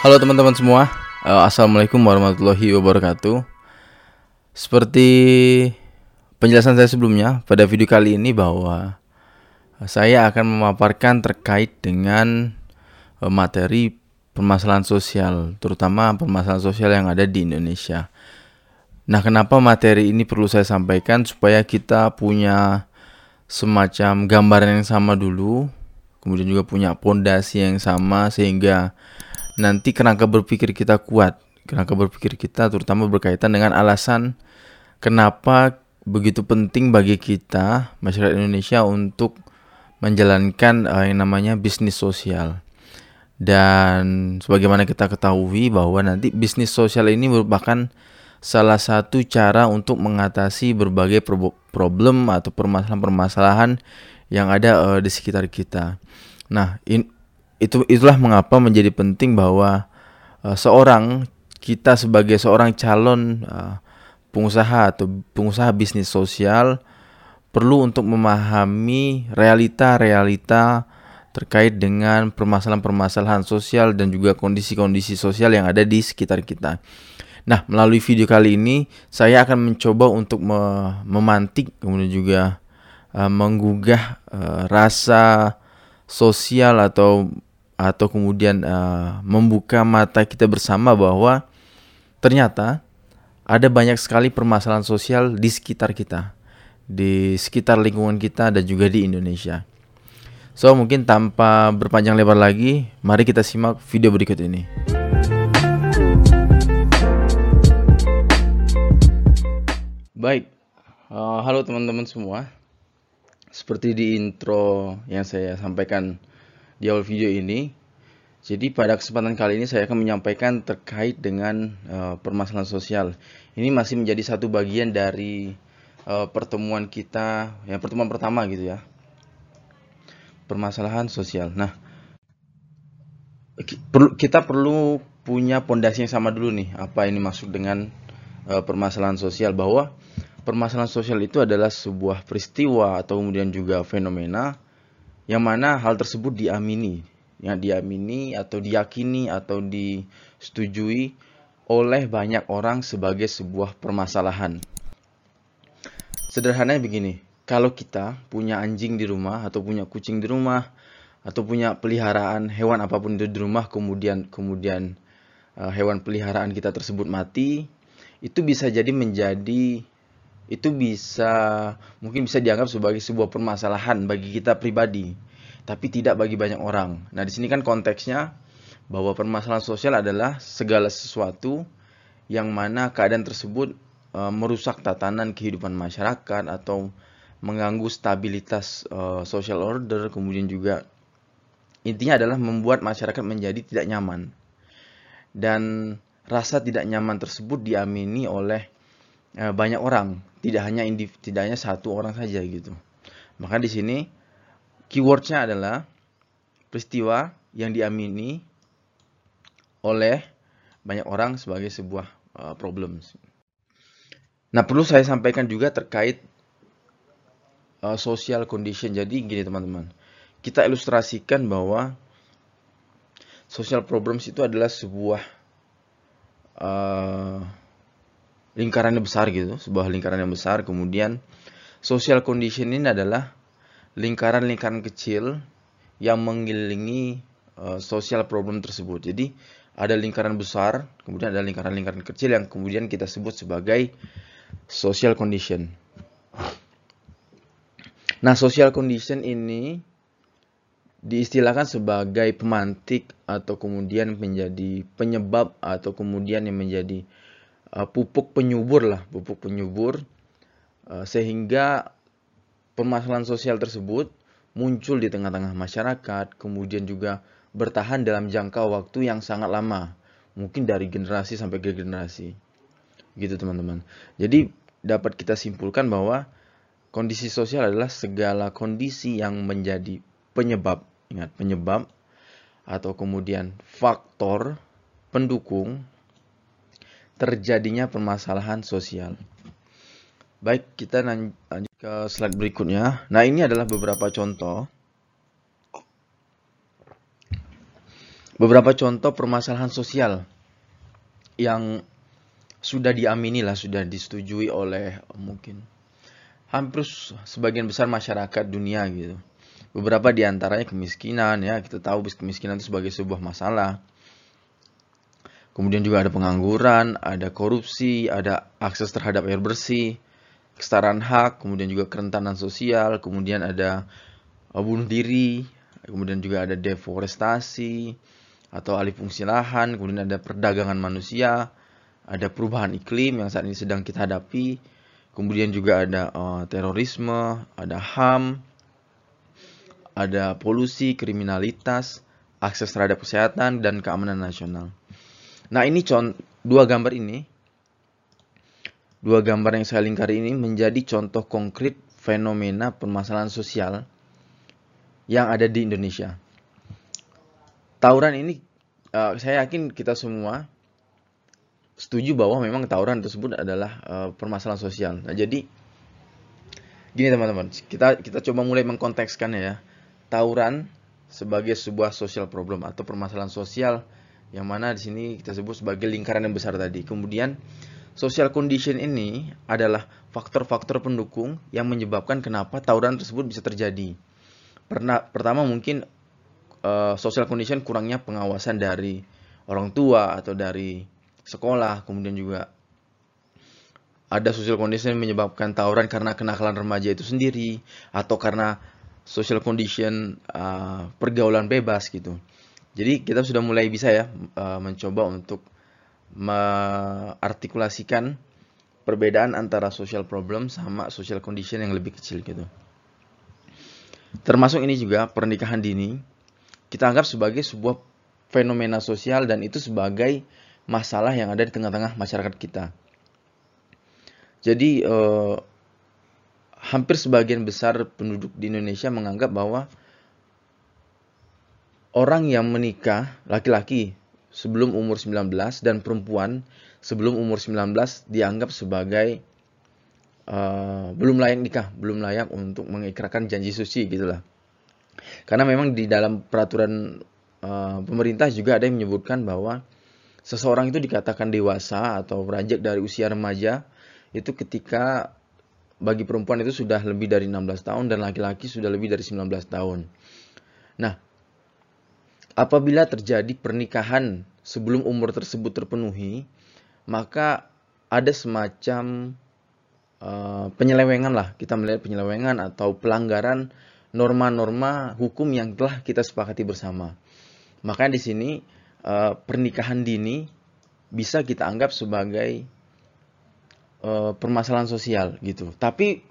Halo teman-teman semua, uh, Assalamualaikum warahmatullahi wabarakatuh Seperti penjelasan saya sebelumnya, pada video kali ini bahwa saya akan memaparkan terkait dengan uh, materi permasalahan sosial, terutama permasalahan sosial yang ada di Indonesia. Nah, kenapa materi ini perlu saya sampaikan supaya kita punya semacam gambaran yang sama dulu, kemudian juga punya pondasi yang sama sehingga nanti kerangka berpikir kita kuat. Kerangka berpikir kita terutama berkaitan dengan alasan kenapa begitu penting bagi kita masyarakat Indonesia untuk menjalankan uh, yang namanya bisnis sosial. Dan sebagaimana kita ketahui bahwa nanti bisnis sosial ini merupakan salah satu cara untuk mengatasi berbagai problem atau permasalahan-permasalahan yang ada uh, di sekitar kita. Nah, in, itu itulah mengapa menjadi penting bahwa uh, seorang kita sebagai seorang calon uh, pengusaha atau pengusaha bisnis sosial perlu untuk memahami realita-realita terkait dengan permasalahan-permasalahan sosial dan juga kondisi-kondisi sosial yang ada di sekitar kita. Nah, melalui video kali ini saya akan mencoba untuk me memantik kemudian juga uh, menggugah uh, rasa sosial atau atau kemudian uh, membuka mata kita bersama bahwa ternyata ada banyak sekali permasalahan sosial di sekitar kita, di sekitar lingkungan kita dan juga di Indonesia. So mungkin tanpa berpanjang lebar lagi, mari kita simak video berikut ini. Baik, uh, halo teman-teman semua. Seperti di intro yang saya sampaikan di awal video ini. Jadi pada kesempatan kali ini saya akan menyampaikan terkait dengan uh, permasalahan sosial. Ini masih menjadi satu bagian dari uh, pertemuan kita, yang pertemuan pertama gitu ya. Permasalahan sosial. Nah, kita perlu punya pondasi yang sama dulu nih. Apa ini masuk dengan uh, permasalahan sosial bahwa permasalahan sosial itu adalah sebuah peristiwa atau kemudian juga fenomena yang mana hal tersebut diamini, yang diamini atau diyakini atau disetujui oleh banyak orang sebagai sebuah permasalahan. Sederhananya begini, kalau kita punya anjing di rumah atau punya kucing di rumah atau punya peliharaan hewan apa pun itu di rumah kemudian kemudian uh, hewan peliharaan kita tersebut mati, itu bisa jadi menjadi itu bisa mungkin bisa dianggap sebagai sebuah permasalahan bagi kita pribadi, tapi tidak bagi banyak orang. Nah, di sini kan konteksnya bahwa permasalahan sosial adalah segala sesuatu yang mana keadaan tersebut e, merusak tatanan kehidupan masyarakat atau mengganggu stabilitas e, social order, kemudian juga intinya adalah membuat masyarakat menjadi tidak nyaman. Dan rasa tidak nyaman tersebut diamini oleh e, banyak orang tidak hanya indiv, tidak hanya satu orang saja gitu. Maka di sini keywordnya adalah peristiwa yang diamini oleh banyak orang sebagai sebuah uh, problem. Nah perlu saya sampaikan juga terkait uh, social condition. Jadi gini teman-teman, kita ilustrasikan bahwa social problems itu adalah sebuah uh, lingkaran yang besar gitu, sebuah lingkaran yang besar. Kemudian social condition ini adalah lingkaran-lingkaran kecil yang mengelilingi uh, social problem tersebut. Jadi ada lingkaran besar, kemudian ada lingkaran-lingkaran kecil yang kemudian kita sebut sebagai social condition. Nah, social condition ini diistilahkan sebagai pemantik atau kemudian menjadi penyebab atau kemudian yang menjadi pupuk penyubur lah, pupuk penyubur uh, sehingga permasalahan sosial tersebut muncul di tengah-tengah masyarakat, kemudian juga bertahan dalam jangka waktu yang sangat lama, mungkin dari generasi sampai ke generasi. Gitu teman-teman. Jadi dapat kita simpulkan bahwa kondisi sosial adalah segala kondisi yang menjadi penyebab, ingat penyebab atau kemudian faktor pendukung terjadinya permasalahan sosial. Baik, kita lanjut ke slide berikutnya. Nah, ini adalah beberapa contoh. beberapa contoh permasalahan sosial yang sudah diamini lah, sudah disetujui oleh mungkin hampir sebagian besar masyarakat dunia gitu. Beberapa di antaranya kemiskinan ya, kita tahu kemiskinan itu sebagai sebuah masalah. Kemudian juga ada pengangguran, ada korupsi, ada akses terhadap air bersih, kesetaraan hak, kemudian juga kerentanan sosial, kemudian ada uh, bunuh diri, kemudian juga ada deforestasi atau alih fungsi lahan, kemudian ada perdagangan manusia, ada perubahan iklim yang saat ini sedang kita hadapi, kemudian juga ada uh, terorisme, ada HAM, ada polusi, kriminalitas, akses terhadap kesehatan dan keamanan nasional. Nah, ini contoh dua gambar ini dua gambar yang saya lingkari ini menjadi contoh konkret fenomena permasalahan sosial yang ada di Indonesia. Tauran ini uh, saya yakin kita semua setuju bahwa memang tawuran tersebut adalah uh, permasalahan sosial. Nah, jadi gini teman-teman, kita kita coba mulai mengkontekskan ya. Tawuran sebagai sebuah social problem atau permasalahan sosial yang mana di sini kita sebut sebagai lingkaran yang besar tadi. Kemudian social condition ini adalah faktor-faktor pendukung yang menyebabkan kenapa tawuran tersebut bisa terjadi. Pertama mungkin uh, social condition kurangnya pengawasan dari orang tua atau dari sekolah, kemudian juga ada social condition yang menyebabkan tawuran karena kenakalan remaja itu sendiri atau karena social condition uh, pergaulan bebas gitu. Jadi kita sudah mulai bisa ya uh, mencoba untuk mengartikulasikan perbedaan antara social problem sama social condition yang lebih kecil gitu. Termasuk ini juga pernikahan dini kita anggap sebagai sebuah fenomena sosial dan itu sebagai masalah yang ada di tengah-tengah masyarakat kita. Jadi eh, hampir sebagian besar penduduk di Indonesia menganggap bahwa orang yang menikah laki-laki sebelum umur 19 dan perempuan sebelum umur 19 dianggap sebagai uh, belum layak nikah, belum layak untuk mengikrarkan janji suci gitulah. Karena memang di dalam peraturan uh, pemerintah juga ada yang menyebutkan bahwa seseorang itu dikatakan dewasa atau beranjak dari usia remaja itu ketika bagi perempuan itu sudah lebih dari 16 tahun dan laki-laki sudah lebih dari 19 tahun. Nah, apabila terjadi pernikahan sebelum umur tersebut terpenuhi, maka ada semacam uh, penyelewengan lah. Kita melihat penyelewengan atau pelanggaran norma-norma hukum yang telah kita sepakati bersama. Maka di sini uh, pernikahan dini bisa kita anggap sebagai uh, permasalahan sosial gitu. Tapi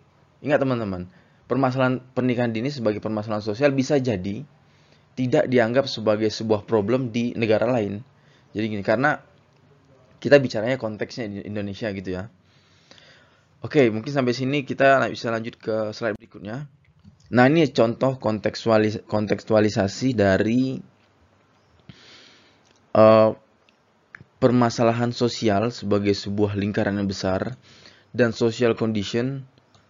ingat teman-teman, permasalahan pernikahan dini sebagai permasalahan sosial bisa jadi tidak dianggap sebagai sebuah problem di negara lain. Jadi gini, karena kita bicaranya konteksnya di Indonesia gitu ya. Oke, mungkin sampai sini kita bisa lanjut ke slide berikutnya. Nah, ini contoh kontekstualis kontekstualisasi dari uh, permasalahan sosial sebagai sebuah lingkaran yang besar dan social condition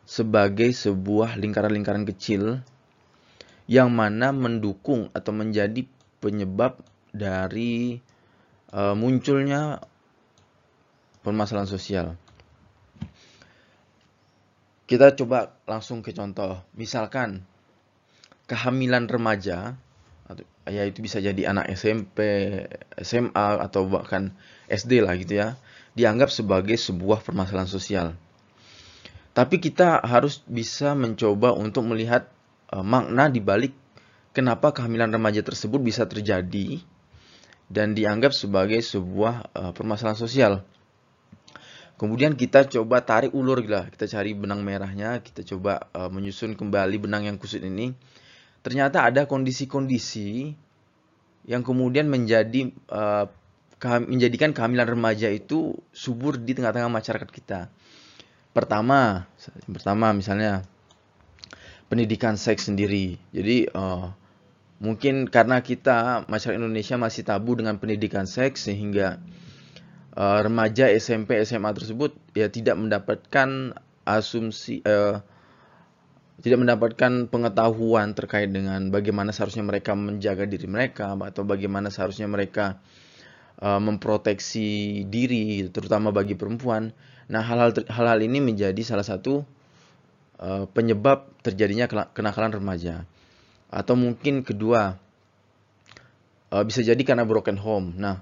sebagai sebuah lingkaran-lingkaran kecil yang mana mendukung atau menjadi penyebab dari uh, munculnya permasalahan sosial. Kita coba langsung ke contoh. Misalkan kehamilan remaja ya itu bisa jadi anak SMP, SMA atau bahkan SD lah gitu ya, dianggap sebagai sebuah permasalahan sosial. Tapi kita harus bisa mencoba untuk melihat uh, makna di balik kenapa kehamilan remaja tersebut bisa terjadi dan dianggap sebagai sebuah uh, permasalahan sosial. Kemudian kita coba tarik ulur lah, kita cari benang merahnya, kita coba uh, menyusun kembali benang yang kusut ini ternyata ada kondisi-kondisi yang kemudian menjadi menjadikan kehamilan remaja itu subur di tengah-tengah masyarakat kita. Pertama, pertama misalnya pendidikan seks sendiri. Jadi uh, mungkin karena kita masyarakat Indonesia masih tabu dengan pendidikan seks sehingga uh, remaja SMP SMA tersebut ya tidak mendapatkan asumsi uh, tidak mendapatkan pengetahuan terkait dengan bagaimana seharusnya mereka menjaga diri mereka atau bagaimana seharusnya mereka memproteksi diri terutama bagi perempuan. Nah, hal-hal ini menjadi salah satu penyebab terjadinya kenakalan remaja. Atau mungkin kedua uh, bisa jadi karena broken home. Nah,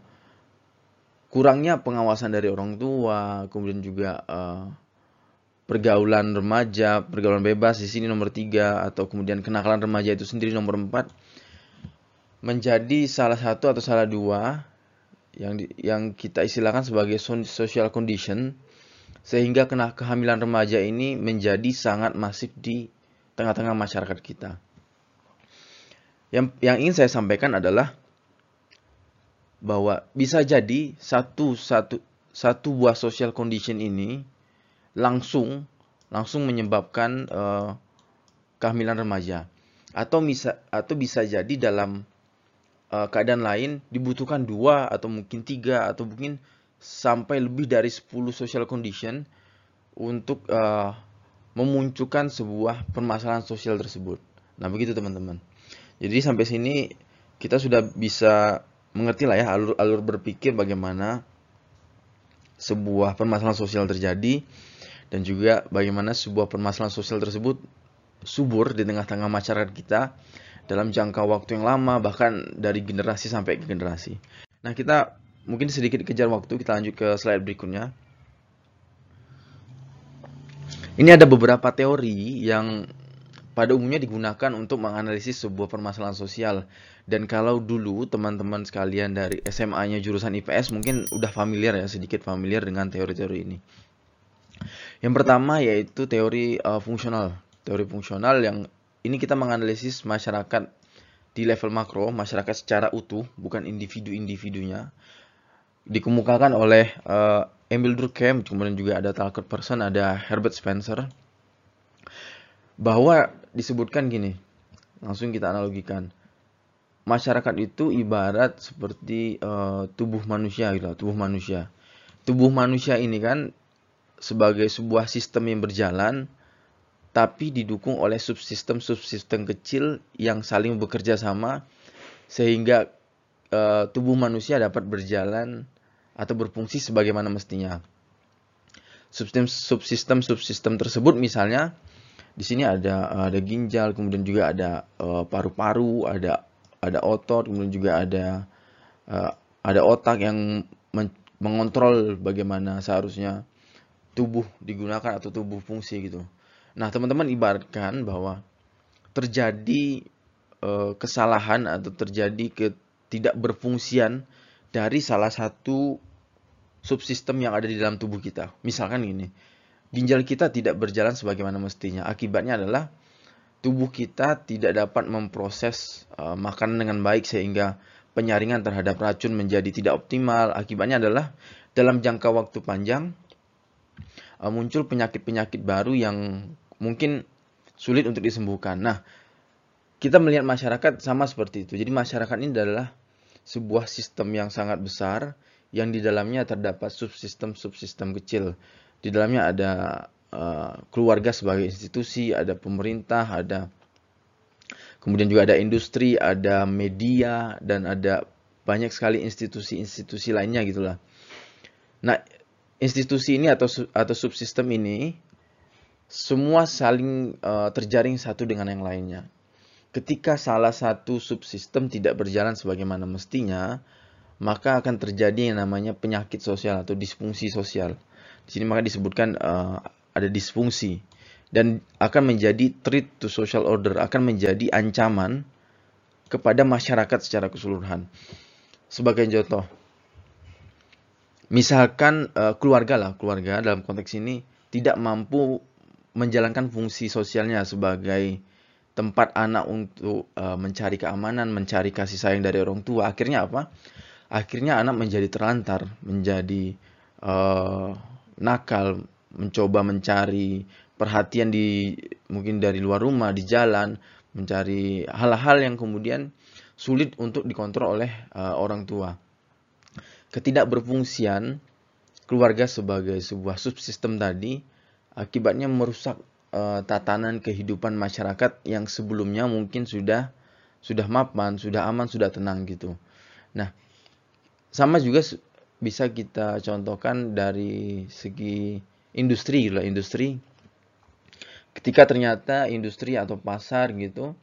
kurangnya pengawasan dari orang tua, kemudian juga uh, pergaulan remaja, pergaulan bebas di sini nomor tiga atau kemudian kenakalan remaja itu sendiri nomor empat menjadi salah satu atau salah dua yang yang kita istilahkan sebagai social condition sehingga kena kehamilan remaja ini menjadi sangat masif di tengah-tengah masyarakat kita. Yang yang ingin saya sampaikan adalah bahwa bisa jadi satu satu satu buah social condition ini langsung langsung menyebabkan uh, kehamilan remaja atau bisa atau bisa jadi dalam uh, keadaan lain dibutuhkan dua atau mungkin tiga atau mungkin sampai lebih dari 10 social condition untuk uh, memunculkan sebuah permasalahan sosial tersebut. Nah, begitu teman-teman. Jadi sampai sini kita sudah bisa mengerti lah ya alur-alur berpikir bagaimana sebuah permasalahan sosial terjadi dan juga bagaimana sebuah permasalahan sosial tersebut subur di tengah-tengah masyarakat kita dalam jangka waktu yang lama bahkan dari generasi sampai ke generasi. Nah, kita mungkin sedikit kejar waktu, kita lanjut ke slide berikutnya. Ini ada beberapa teori yang pada umumnya digunakan untuk menganalisis sebuah permasalahan sosial. Dan kalau dulu teman-teman sekalian dari SMA-nya jurusan IPS mungkin udah familiar ya, sedikit familiar dengan teori-teori ini. Yang pertama yaitu teori uh, fungsional. Teori fungsional yang ini kita menganalisis masyarakat di level makro, masyarakat secara utuh, bukan individu-individunya. Dikemukakan oleh uh, Emil Durkheim, kemudian juga ada Talcott Person, ada Herbert Spencer. Bahwa disebutkan gini, langsung kita analogikan. Masyarakat itu ibarat seperti uh, tubuh manusia gitu, tubuh manusia. Tubuh manusia ini kan sebagai sebuah sistem yang berjalan tapi didukung oleh subsistem-subsistem kecil yang saling bekerja sama sehingga uh, tubuh manusia dapat berjalan atau berfungsi sebagaimana mestinya. Subsistem subsistem tersebut misalnya di sini ada ada ginjal, kemudian juga ada eh, paru-paru, uh, ada ada otot, kemudian juga ada uh, ada otak yang mengontrol bagaimana seharusnya tubuh digunakan atau tubuh fungsi gitu. Nah, teman-teman ibaratkan bahwa terjadi e, kesalahan atau terjadi ketidak berfungsian dari salah satu subsistem yang ada di dalam tubuh kita. Misalkan gini, ginjal kita tidak berjalan sebagaimana mestinya. Akibatnya adalah tubuh kita tidak dapat memproses e, makanan dengan baik sehingga penyaringan terhadap racun menjadi tidak optimal. Akibatnya adalah dalam jangka waktu panjang uh, muncul penyakit-penyakit baru yang mungkin sulit untuk disembuhkan. Nah, kita melihat masyarakat sama seperti itu. Jadi masyarakat ini adalah sebuah sistem yang sangat besar yang di dalamnya terdapat subsistem-subsistem kecil. Di dalamnya ada uh, keluarga sebagai institusi, ada pemerintah, ada kemudian juga ada industri, ada media dan ada banyak sekali institusi-institusi lainnya gitulah. Nah, institusi ini atau atau subsistem ini semua saling uh, terjaring satu dengan yang lainnya. Ketika salah satu subsistem tidak berjalan sebagaimana mestinya, maka akan terjadi yang namanya penyakit sosial atau disfungsi sosial. Di sini maka disebutkan uh, ada disfungsi dan akan menjadi threat to social order, akan menjadi ancaman kepada masyarakat secara keseluruhan. Sebagai contoh, misalkan uh, keluarga lah keluarga dalam konteks ini tidak mampu menjalankan fungsi sosialnya sebagai tempat anak untuk uh, mencari keamanan, mencari kasih sayang dari orang tua. Akhirnya apa? Akhirnya anak menjadi terlantar, menjadi uh, nakal, mencoba mencari perhatian di mungkin dari luar rumah, di jalan, mencari hal-hal yang kemudian sulit untuk dikontrol oleh uh, orang tua ketidakberfungsian keluarga sebagai sebuah subsistem tadi akibatnya merusak uh, tatanan kehidupan masyarakat yang sebelumnya mungkin sudah sudah mapan, sudah aman, sudah tenang gitu. Nah, sama juga bisa kita contohkan dari segi industri lah industri. Ketika ternyata industri atau pasar gitu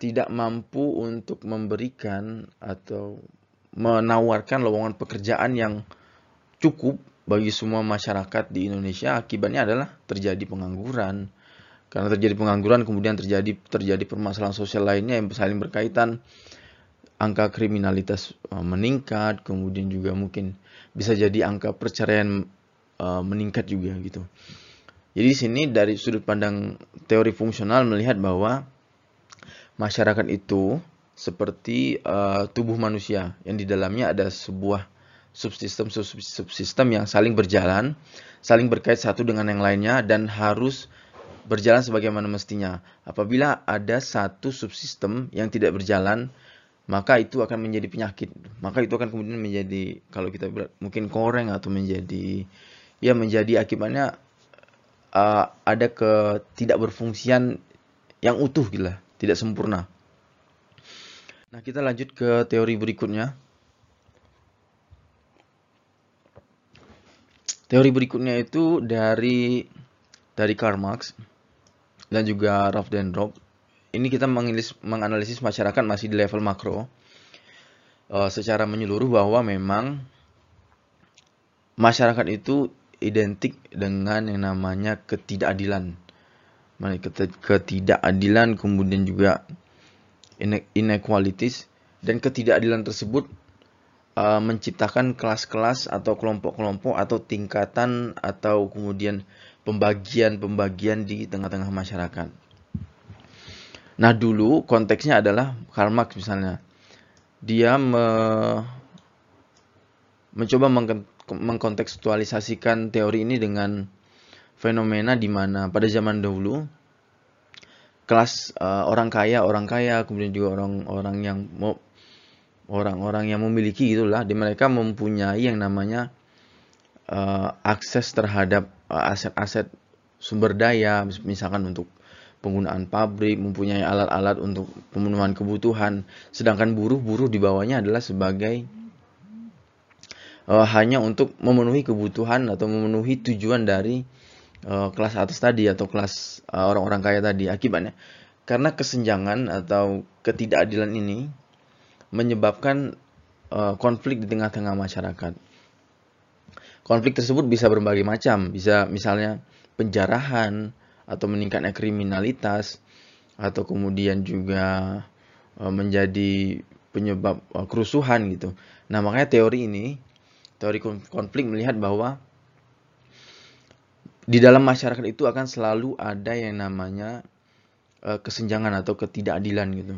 tidak mampu untuk memberikan atau menawarkan lowongan pekerjaan yang cukup bagi semua masyarakat di Indonesia akibatnya adalah terjadi pengangguran. Karena terjadi pengangguran kemudian terjadi terjadi permasalahan sosial lainnya yang saling berkaitan angka kriminalitas uh, meningkat kemudian juga mungkin bisa jadi angka perceraian uh, meningkat juga gitu jadi di sini dari sudut pandang teori fungsional melihat bahwa masyarakat itu seperti uh, tubuh manusia yang di dalamnya ada sebuah subsistem subsistem yang saling berjalan, saling berkait satu dengan yang lainnya dan harus berjalan sebagaimana mestinya. Apabila ada satu subsistem yang tidak berjalan, maka itu akan menjadi penyakit. Maka itu akan kemudian menjadi kalau kita mungkin koreng atau menjadi ya menjadi akibatnya uh, ada ketidak berfungsian yang utuh gila, tidak sempurna. Nah, kita lanjut ke teori berikutnya. Teori berikutnya itu dari dari Karl Marx dan juga Ralph Dendrop. Ini kita menganalisis, menganalisis masyarakat masih di level makro uh, secara menyeluruh bahwa memang masyarakat itu identik dengan yang namanya ketidakadilan. Ketidakadilan kemudian juga inequalities dan ketidakadilan tersebut uh, menciptakan kelas-kelas atau kelompok-kelompok atau tingkatan atau kemudian pembagian-pembagian di tengah-tengah masyarakat. Nah dulu konteksnya adalah Karl Marx misalnya. Dia me mencoba mengkontekstualisasikan teori ini dengan fenomena di mana pada zaman dahulu kelas uh, orang kaya, orang kaya, kemudian juga orang-orang yang orang-orang yang memiliki itulah di mereka mempunyai yang namanya uh, akses terhadap eh, aset-aset uh, sumber daya misalkan untuk penggunaan pabrik mempunyai alat-alat untuk pemenuhan kebutuhan. Sedangkan buruh-buruh di bawahnya adalah sebagai uh, hanya untuk memenuhi kebutuhan atau memenuhi tujuan dari uh, kelas atas tadi atau kelas orang-orang uh, kaya tadi. Akibatnya karena kesenjangan atau ketidakadilan ini menyebabkan uh, konflik di tengah-tengah masyarakat. Konflik tersebut bisa berbagai macam, bisa misalnya penjarahan atau meningkatnya kriminalitas atau kemudian juga uh, menjadi penyebab uh, kerusuhan gitu. Nah, makanya teori ini, teori konflik melihat bahwa di dalam masyarakat itu akan selalu ada yang namanya uh, kesenjangan atau ketidakadilan gitu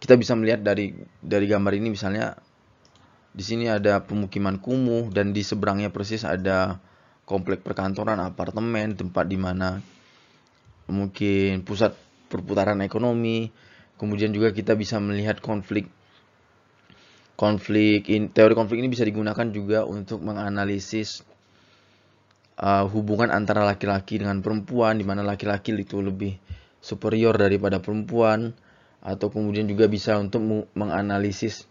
kita bisa melihat dari dari gambar ini misalnya di sini ada pemukiman kumuh dan di seberangnya persis ada komplek perkantoran, apartemen, tempat di mana mungkin pusat perputaran ekonomi. Kemudian juga kita bisa melihat konflik konflik in, teori konflik ini bisa digunakan juga untuk menganalisis uh, hubungan antara laki-laki dengan perempuan di mana laki-laki itu lebih superior daripada perempuan atau kemudian juga bisa untuk menganalisis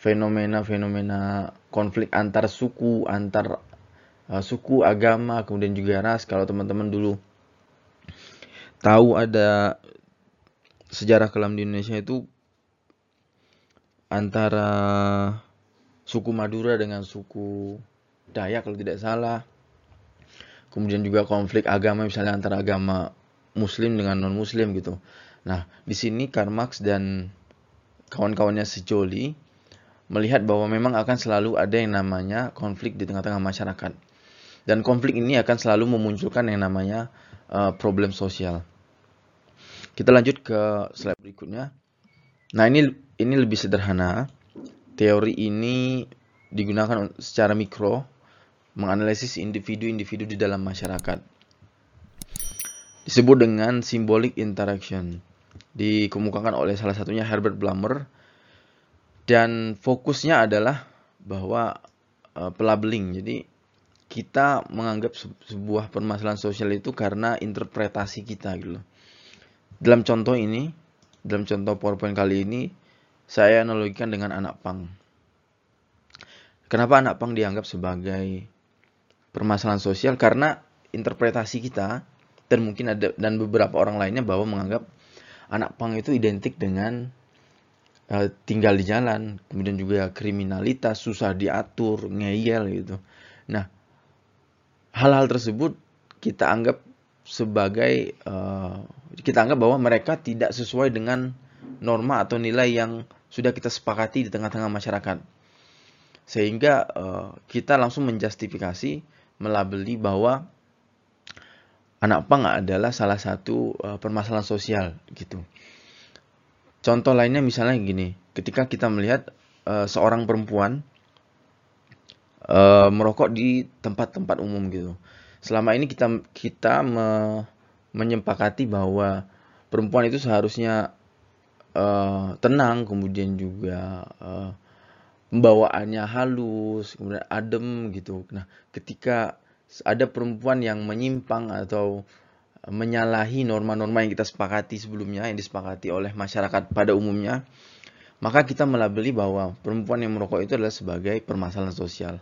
fenomena-fenomena konflik antar suku, antar uh, suku, agama, kemudian juga ras. Kalau teman-teman dulu tahu ada sejarah kelam di Indonesia itu antara suku Madura dengan suku Dayak kalau tidak salah. Kemudian juga konflik agama misalnya antara agama muslim dengan non muslim gitu. Nah, di sini Karl Marx dan kawan-kawannya sejoli melihat bahwa memang akan selalu ada yang namanya konflik di tengah-tengah masyarakat. Dan konflik ini akan selalu memunculkan yang namanya uh, problem sosial. Kita lanjut ke slide berikutnya. Nah, ini ini lebih sederhana. Teori ini digunakan secara mikro menganalisis individu-individu di dalam masyarakat. Disebut dengan symbolic interaction dikemukakan oleh salah satunya Herbert Blumer dan fokusnya adalah bahwa uh, pelabeling. Jadi kita menganggap sebuah permasalahan sosial itu karena interpretasi kita gitu. Dalam contoh ini, dalam contoh PowerPoint kali ini, saya analogikan dengan anak pang. Kenapa anak pang dianggap sebagai permasalahan sosial? Karena interpretasi kita dan mungkin ada dan beberapa orang lainnya bahwa menganggap anak pang itu identik dengan uh, tinggal di jalan, kemudian juga kriminalitas, susah diatur, ngeyel gitu. Nah, hal-hal tersebut kita anggap sebagai uh, kita anggap bahwa mereka tidak sesuai dengan norma atau nilai yang sudah kita sepakati di tengah-tengah masyarakat. Sehingga uh, kita langsung menjustifikasi, melabeli bahwa anak pang adalah salah satu uh, permasalahan sosial gitu. Contoh lainnya misalnya gini, ketika kita melihat uh, seorang perempuan uh, merokok di tempat-tempat umum gitu selama ini kita kita me, menyepakati bahwa perempuan itu seharusnya uh, tenang, kemudian juga uh, pembawaannya halus, kemudian adem gitu. Nah, ketika ada perempuan yang menyimpang atau menyalahi norma-norma yang kita sepakati sebelumnya, yang disepakati oleh masyarakat pada umumnya, maka kita melabeli bahwa perempuan yang merokok itu adalah sebagai permasalahan sosial.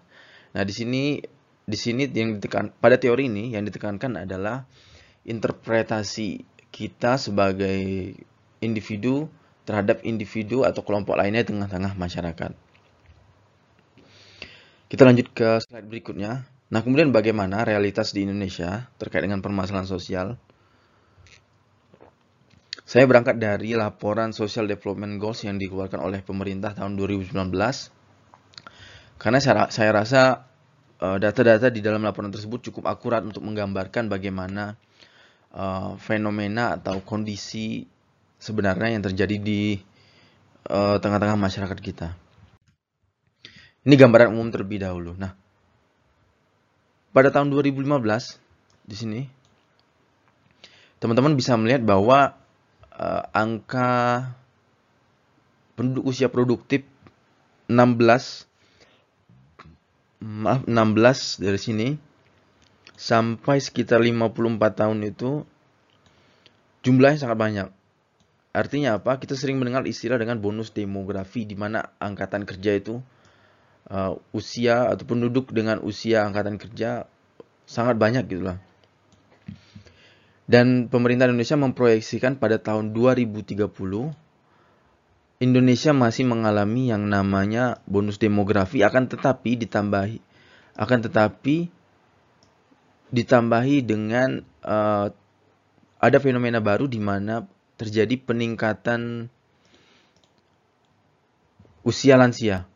Nah, di sini di sini yang ditekan pada teori ini yang ditekankan adalah interpretasi kita sebagai individu terhadap individu atau kelompok lainnya di tengah-tengah masyarakat. Kita lanjut ke slide berikutnya. Nah, kemudian bagaimana realitas di Indonesia terkait dengan permasalahan sosial? Saya berangkat dari laporan Social Development Goals yang dikeluarkan oleh pemerintah tahun 2019. Karena saya, saya rasa Eh, data-data di dalam laporan tersebut cukup akurat untuk menggambarkan bagaimana uh, fenomena atau kondisi sebenarnya yang terjadi di eh, tengah-tengah uh, masyarakat kita. Ini gambaran umum terlebih dahulu. Nah, pada tahun 2015 di sini teman-teman bisa melihat bahwa uh, angka penduduk usia produktif 16 maaf 16 dari sini sampai sekitar 54 tahun itu jumlahnya sangat banyak. Artinya apa? Kita sering mendengar istilah dengan bonus demografi di mana angkatan kerja itu uh, usia atau penduduk dengan usia angkatan kerja sangat banyak gitu lah. Dan pemerintah Indonesia memproyeksikan pada tahun 2030 Indonesia masih mengalami yang namanya bonus demografi akan tetapi ditambahi akan tetapi ditambahi dengan uh, ada fenomena baru di mana terjadi peningkatan usia lansia.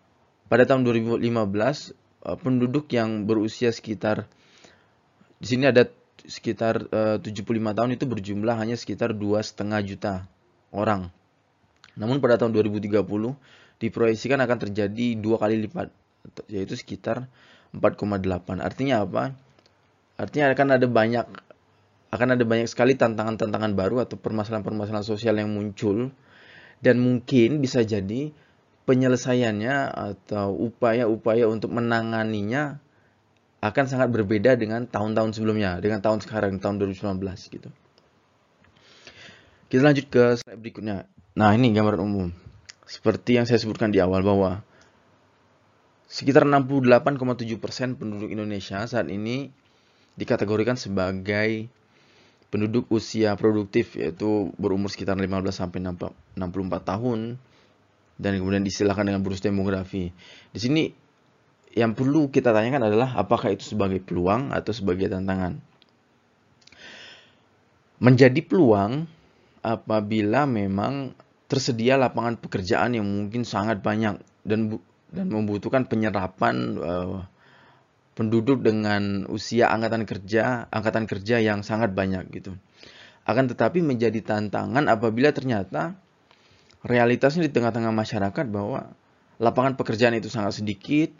Pada tahun 2015 uh, penduduk yang berusia sekitar di sini ada sekitar uh, 75 tahun itu berjumlah hanya sekitar dua setengah juta orang. Namun pada tahun 2030 diproyeksikan akan terjadi dua kali lipat yaitu sekitar 4,8. Artinya apa? Artinya akan ada banyak akan ada banyak sekali tantangan-tantangan baru atau permasalahan-permasalahan sosial yang muncul dan mungkin bisa jadi penyelesaiannya atau upaya-upaya untuk menanganinya akan sangat berbeda dengan tahun-tahun sebelumnya, dengan tahun sekarang, tahun 2019 gitu. Kita lanjut ke slide berikutnya. Nah, ini gambaran umum. Seperti yang saya sebutkan di awal bahwa sekitar 68,7% penduduk Indonesia saat ini dikategorikan sebagai penduduk usia produktif yaitu berumur sekitar 15 sampai 64 tahun dan kemudian distilahkan dengan bonus demografi. Di sini yang perlu kita tanyakan adalah apakah itu sebagai peluang atau sebagai tantangan. Menjadi peluang apabila memang tersedia lapangan pekerjaan yang mungkin sangat banyak dan dan membutuhkan penyerapan uh, penduduk dengan usia angkatan kerja angkatan kerja yang sangat banyak gitu. Akan tetapi menjadi tantangan apabila ternyata realitasnya di tengah-tengah masyarakat bahwa lapangan pekerjaan itu sangat sedikit,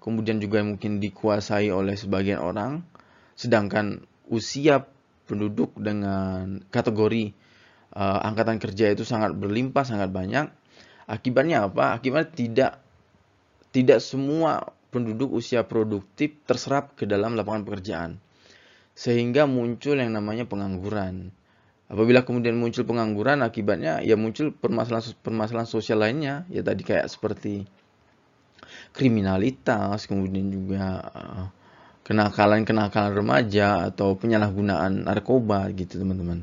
kemudian juga mungkin dikuasai oleh sebagian orang, sedangkan usia penduduk dengan kategori uh, angkatan kerja itu sangat berlimpah, sangat banyak. Akibatnya apa? Akibatnya tidak tidak semua penduduk usia produktif terserap ke dalam lapangan pekerjaan. Sehingga muncul yang namanya pengangguran. Apabila kemudian muncul pengangguran, akibatnya ya muncul permasalahan-permasalahan sosial lainnya, ya tadi kayak seperti kriminalitas, kemudian juga uh, kenakalan-kenakalan remaja atau penyalahgunaan narkoba gitu teman-teman.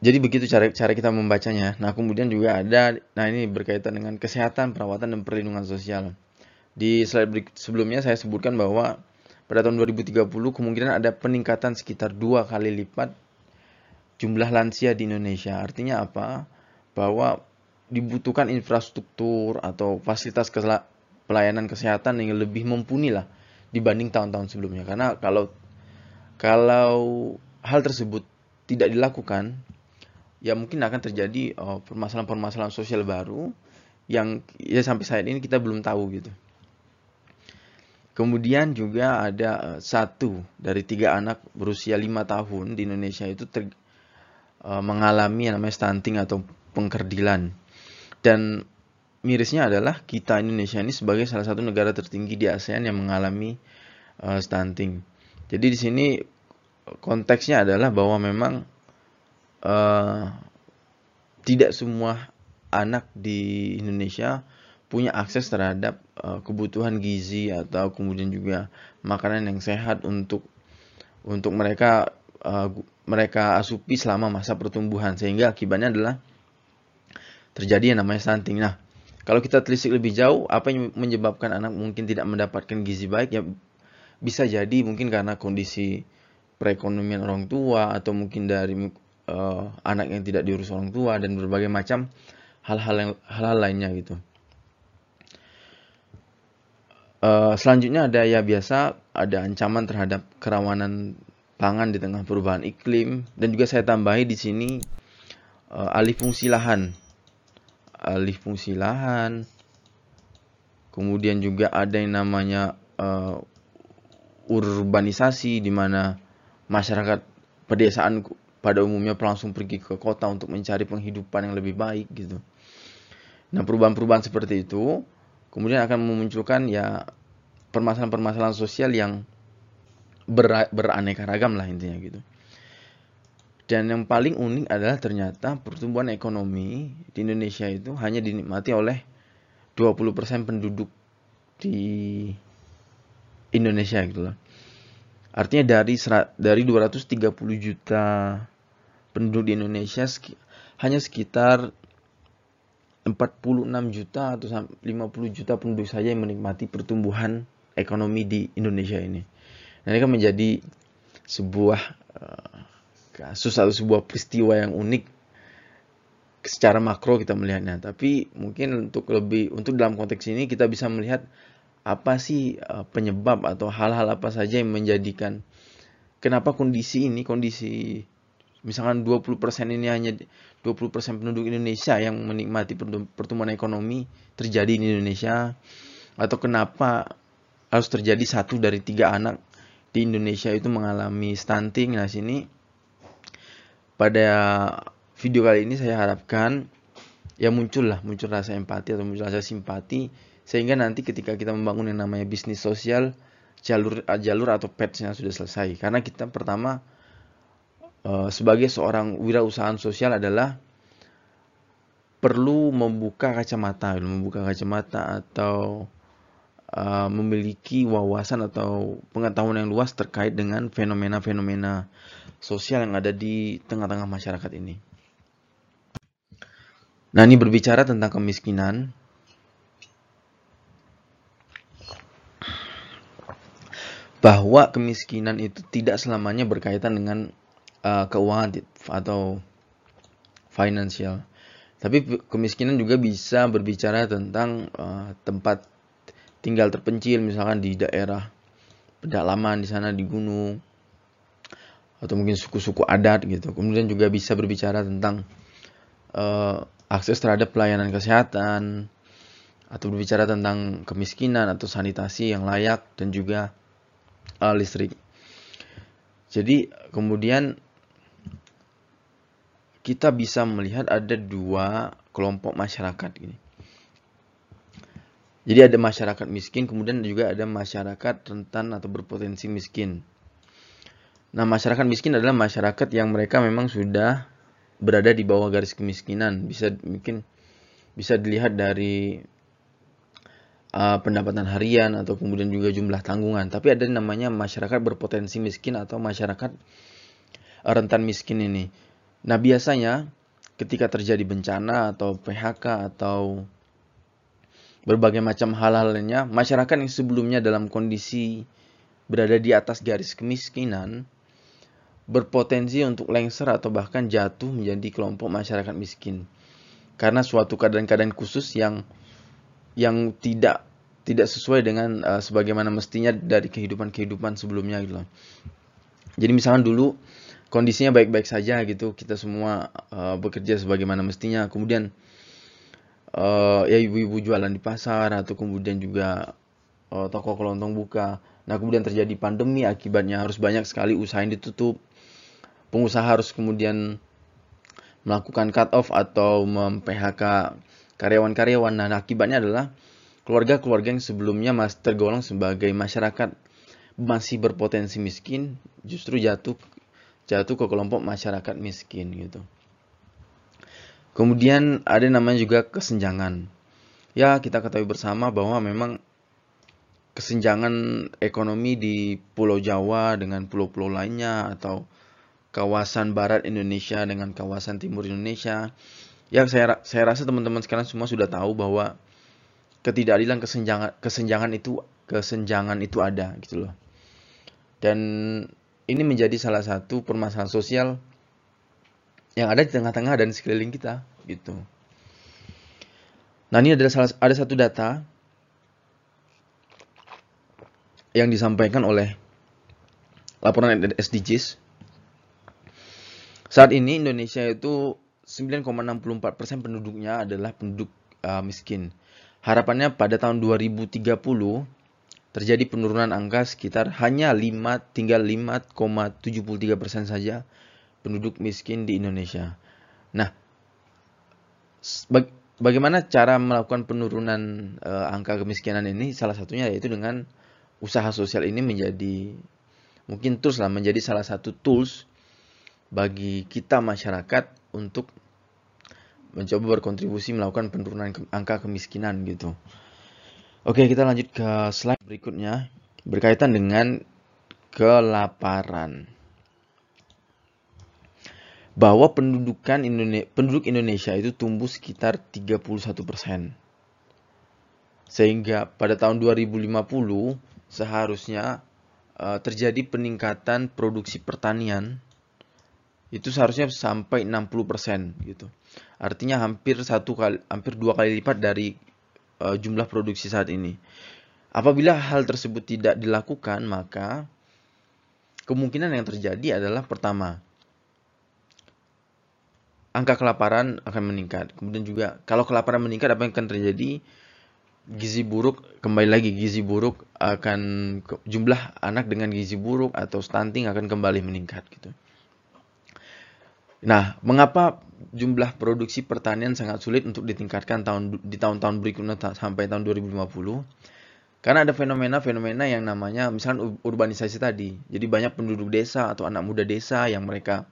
Jadi begitu cara cara kita membacanya. Nah, kemudian juga ada nah ini berkaitan dengan kesehatan, perawatan dan perlindungan sosial. Di slide sebelumnya saya sebutkan bahwa pada tahun 2030 kemungkinan ada peningkatan sekitar dua kali lipat jumlah lansia di Indonesia. Artinya apa? Bahwa dibutuhkan infrastruktur atau fasilitas pelayanan kesehatan yang lebih mumpuni lah dibanding tahun-tahun sebelumnya. Karena kalau kalau hal tersebut tidak dilakukan, ya mungkin akan terjadi oh, permasalahan-permasalahan sosial baru yang ya sampai saat ini kita belum tahu gitu. Kemudian juga ada uh, satu dari tiga anak berusia lima tahun di Indonesia itu ter, uh, mengalami yang namanya stunting atau pengkerdilan. Dan mirisnya adalah kita Indonesia ini sebagai salah satu negara tertinggi di ASEAN yang mengalami uh, stunting. Jadi di sini konteksnya adalah bahwa memang uh, tidak semua anak di Indonesia punya akses terhadap uh, kebutuhan gizi atau kemudian juga makanan yang sehat untuk untuk mereka uh, mereka asupi selama masa pertumbuhan sehingga akibatnya adalah terjadi yang namanya stunting. Nah, kalau kita telisik lebih jauh, apa yang menyebabkan anak mungkin tidak mendapatkan gizi baik ya bisa jadi mungkin karena kondisi perekonomian orang tua atau mungkin dari uh, anak yang tidak diurus orang tua dan berbagai macam hal-hal hal-hal lainnya gitu. Uh, selanjutnya ada ya biasa ada ancaman terhadap kerawanan pangan di tengah perubahan iklim dan juga saya tambahi di sini uh, alih fungsi lahan alih fungsi lahan. Kemudian juga ada yang namanya uh, urbanisasi di mana masyarakat pedesaan pada umumnya langsung pergi ke kota untuk mencari penghidupan yang lebih baik gitu. Nah, perubahan-perubahan seperti itu kemudian akan memunculkan ya permasalahan-permasalahan sosial yang beraneka ragam lah intinya gitu. Dan yang paling unik adalah ternyata pertumbuhan ekonomi di Indonesia itu hanya dinikmati oleh 20% penduduk di Indonesia gitu loh. Artinya dari dari 230 juta penduduk di Indonesia hanya sekitar 46 juta atau 50 juta penduduk saja yang menikmati pertumbuhan ekonomi di Indonesia ini. Nah, ini kan menjadi sebuah uh, kasus atau sebuah peristiwa yang unik secara makro kita melihatnya tapi mungkin untuk lebih untuk dalam konteks ini kita bisa melihat apa sih uh, penyebab atau hal-hal apa saja yang menjadikan kenapa kondisi ini kondisi misalkan 20% ini hanya 20% penduduk Indonesia yang menikmati pertumbuhan ekonomi terjadi di Indonesia atau kenapa harus terjadi satu dari tiga anak di Indonesia itu mengalami stunting? Nah sini pada video kali ini saya harapkan ya muncul lah muncul rasa empati atau muncul rasa simpati sehingga nanti ketika kita membangun yang namanya bisnis sosial jalur jalur atau patchnya sudah selesai. Karena kita pertama sebagai seorang wirausahaan sosial adalah perlu membuka kacamata membuka kacamata atau uh, memiliki wawasan atau pengetahuan yang luas terkait dengan fenomena-fenomena sosial yang ada di tengah-tengah masyarakat ini. Nah, ini berbicara tentang kemiskinan. Bahwa kemiskinan itu tidak selamanya berkaitan dengan uh, keuangan atau finansial. Tapi kemiskinan juga bisa berbicara tentang uh, tempat tinggal terpencil, misalkan di daerah pedalaman di sana di gunung atau mungkin suku-suku adat gitu. Kemudian juga bisa berbicara tentang uh, akses terhadap pelayanan kesehatan atau berbicara tentang kemiskinan atau sanitasi yang layak dan juga uh, listrik. Jadi kemudian kita bisa melihat ada dua kelompok masyarakat ini. Jadi ada masyarakat miskin, kemudian juga ada masyarakat rentan atau berpotensi miskin. Nah, masyarakat miskin adalah masyarakat yang mereka memang sudah berada di bawah garis kemiskinan. Bisa mungkin bisa dilihat dari uh, pendapatan harian atau kemudian juga jumlah tanggungan. Tapi ada namanya masyarakat berpotensi miskin atau masyarakat rentan miskin ini. Nah, biasanya ketika terjadi bencana atau PHK atau berbagai macam hal-hal lainnya, masyarakat yang sebelumnya dalam kondisi berada di atas garis kemiskinan berpotensi untuk lengser atau bahkan jatuh menjadi kelompok masyarakat miskin karena suatu keadaan-keadaan khusus yang yang tidak tidak sesuai dengan uh, sebagaimana mestinya dari kehidupan-kehidupan sebelumnya gitu loh. Jadi misalkan dulu kondisinya baik-baik saja gitu, kita semua uh, bekerja sebagaimana mestinya, kemudian uh, ya ibu-ibu jualan di pasar atau kemudian juga uh, toko kelontong buka. Nah, kemudian terjadi pandemi akibatnya harus banyak sekali usaha yang ditutup pengusaha harus kemudian melakukan cut off atau mem-PHK karyawan-karyawan. Nah, akibatnya adalah keluarga-keluarga yang sebelumnya masih tergolong sebagai masyarakat masih berpotensi miskin justru jatuh jatuh ke kelompok masyarakat miskin gitu. Kemudian ada namanya juga kesenjangan. Ya, kita ketahui bersama bahwa memang kesenjangan ekonomi di Pulau Jawa dengan pulau-pulau lainnya atau kawasan barat Indonesia dengan kawasan timur Indonesia. Yang saya saya rasa teman-teman sekarang semua sudah tahu bahwa ketidakadilan kesenjangan kesenjangan itu kesenjangan itu ada gitu loh. Dan ini menjadi salah satu permasalahan sosial yang ada di tengah-tengah dan sekeliling kita gitu. Nah, ini adalah salah, ada satu data yang disampaikan oleh laporan SDGs saat ini Indonesia itu 9,64% penduduknya adalah penduduk uh, miskin. Harapannya pada tahun 2030 terjadi penurunan angka sekitar hanya 5 tinggal 5,73% saja penduduk miskin di Indonesia. Nah, bagaimana cara melakukan penurunan uh, angka kemiskinan ini? Salah satunya yaitu dengan usaha sosial ini menjadi mungkin terus lah menjadi salah satu tools bagi kita masyarakat untuk mencoba berkontribusi melakukan penurunan angka kemiskinan gitu. Oke, kita lanjut ke slide berikutnya berkaitan dengan kelaparan. Bahwa pendudukan Indonesia, penduduk Indonesia itu tumbuh sekitar 31%. Sehingga pada tahun 2050 seharusnya uh, terjadi peningkatan produksi pertanian itu seharusnya sampai 60% gitu. Artinya hampir satu kali hampir dua kali lipat dari uh, jumlah produksi saat ini. Apabila hal tersebut tidak dilakukan, maka kemungkinan yang terjadi adalah pertama, angka kelaparan akan meningkat. Kemudian juga kalau kelaparan meningkat apa yang akan terjadi? Gizi buruk kembali lagi gizi buruk akan jumlah anak dengan gizi buruk atau stunting akan kembali meningkat gitu. Nah, mengapa jumlah produksi pertanian sangat sulit untuk ditingkatkan tahun di tahun-tahun berikutnya sampai tahun 2050? Karena ada fenomena-fenomena yang namanya misalnya urbanisasi tadi. Jadi banyak penduduk desa atau anak muda desa yang mereka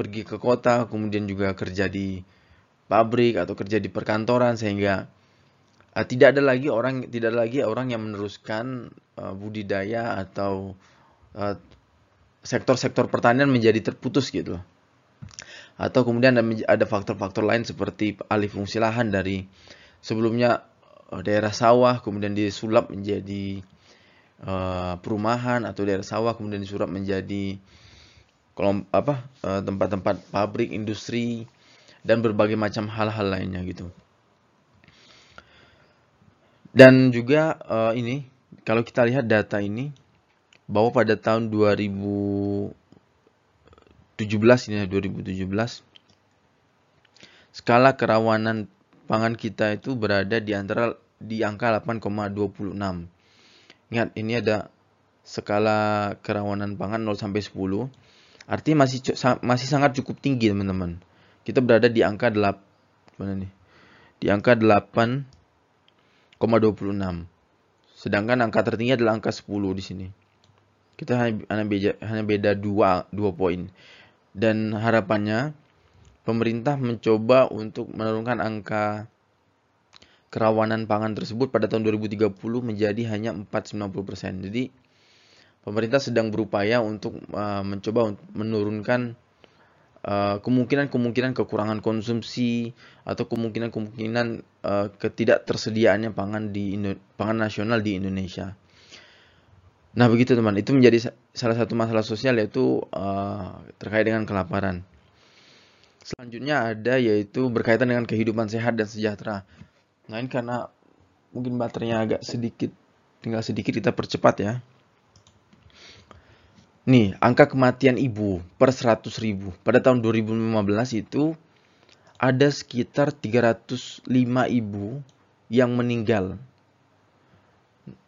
pergi ke kota, kemudian juga kerja di pabrik atau kerja di perkantoran sehingga uh, tidak ada lagi orang tidak ada lagi orang yang meneruskan uh, budidaya atau uh, sektor-sektor pertanian menjadi terputus gitu loh atau kemudian ada faktor-faktor lain seperti alih fungsi lahan dari sebelumnya eh, daerah sawah kemudian disulap menjadi uh, perumahan atau daerah sawah kemudian disulap menjadi kolom apa eh, tempat-tempat pabrik industri dan berbagai macam hal-hal lainnya gitu. Dan juga uh, ini kalau kita lihat data ini bahwa pada tahun 2000 17 ini 2017 skala kerawanan pangan kita itu berada di antara di angka 8,26. Ingat ini ada skala kerawanan pangan 0 sampai 10. Artinya masih masih sangat cukup tinggi teman-teman. Kita berada di angka 8 mana nih? Di angka 8,26 Sedangkan angka tertinggi adalah angka 10 di sini. Kita hanya beda, hanya beda 2, 2 poin. Dan harapannya pemerintah mencoba untuk menurunkan angka kerawanan pangan tersebut pada tahun 2030 menjadi hanya 490%. Jadi pemerintah sedang berupaya untuk uh, mencoba menurunkan uh, kemungkinan-kemungkinan kekurangan konsumsi atau kemungkinan-kemungkinan uh, ketidaktersediaannya pangan di pangan nasional di Indonesia. Nah begitu teman, itu menjadi salah satu masalah sosial yaitu uh, terkait dengan kelaparan. Selanjutnya ada yaitu berkaitan dengan kehidupan sehat dan sejahtera. Nah ini karena mungkin baterainya agak sedikit, tinggal sedikit kita percepat ya. Nih, angka kematian ibu per 100 ribu. Pada tahun 2015 itu ada sekitar 305 ibu yang meninggal.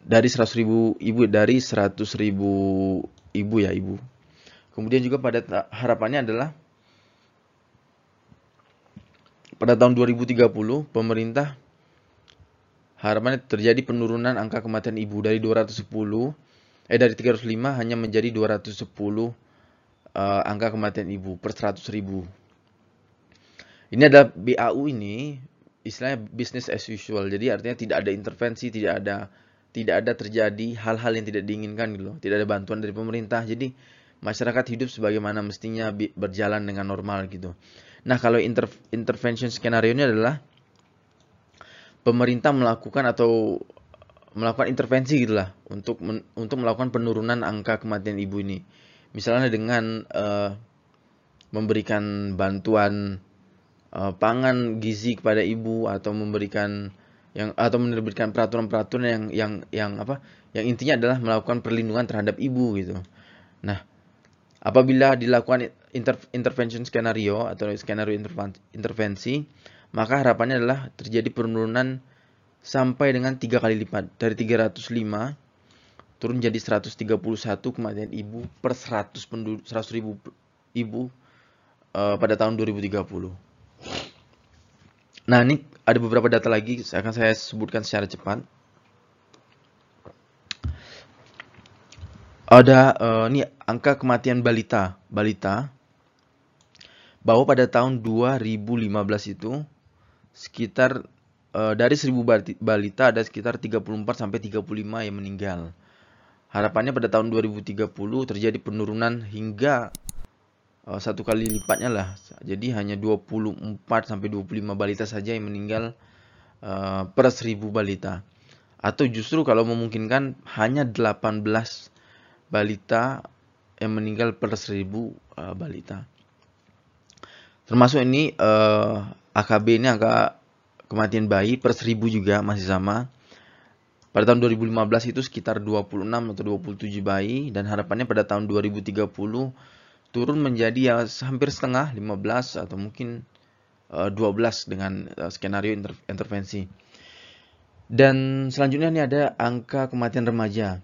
Dari 100 ribu ibu, dari 100 ribu ibu ya ibu. Kemudian juga pada harapannya adalah pada tahun 2030 pemerintah harapannya terjadi penurunan angka kematian ibu dari 210 eh dari 305 hanya menjadi 210 uh, eh, angka kematian ibu per 100 ribu. Ini adalah BAU ini istilahnya business as usual. Jadi artinya tidak ada intervensi, tidak ada tidak ada terjadi hal-hal yang tidak diinginkan gitu loh. Tidak ada bantuan dari pemerintah. Jadi masyarakat hidup sebagaimana mestinya berjalan dengan normal gitu. Nah, kalau inter intervention skenario ini adalah pemerintah melakukan atau melakukan intervensi gitulah untuk men, untuk melakukan penurunan angka kematian ibu ini. Misalnya dengan uh, memberikan bantuan uh, pangan gizi kepada ibu atau memberikan yang atau menerbitkan peraturan-peraturan yang yang yang apa? Yang intinya adalah melakukan perlindungan terhadap ibu gitu. Nah, apabila dilakukan inter, intervention skenario atau skenario intervensi maka harapannya adalah terjadi penurunan sampai dengan tiga kali lipat dari 305 turun jadi 131 kematian ibu per 100 penduduk 100 ribu ibu uh, pada tahun 2030. Nah ini ada beberapa data lagi akan saya sebutkan secara cepat. Ada uh, ini angka kematian balita balita bahwa pada tahun 2015 itu sekitar uh, dari 1000 balita ada sekitar 34 sampai 35 yang meninggal. Harapannya pada tahun 2030 terjadi penurunan hingga uh, satu kali lipatnya lah. Jadi hanya 24 sampai 25 balita saja yang meninggal uh, per 1000 balita. Atau justru kalau memungkinkan hanya 18 balita yang meninggal per 1000 uh, balita. Termasuk ini uh, AKB ini angka kematian bayi per seribu juga masih sama. Pada tahun 2015 itu sekitar 26 atau 27 bayi dan harapannya pada tahun 2030 turun menjadi ya hampir setengah 15 atau mungkin uh, eh, 12 dengan uh, skenario inter intervensi. Dan selanjutnya ini ada angka kematian remaja.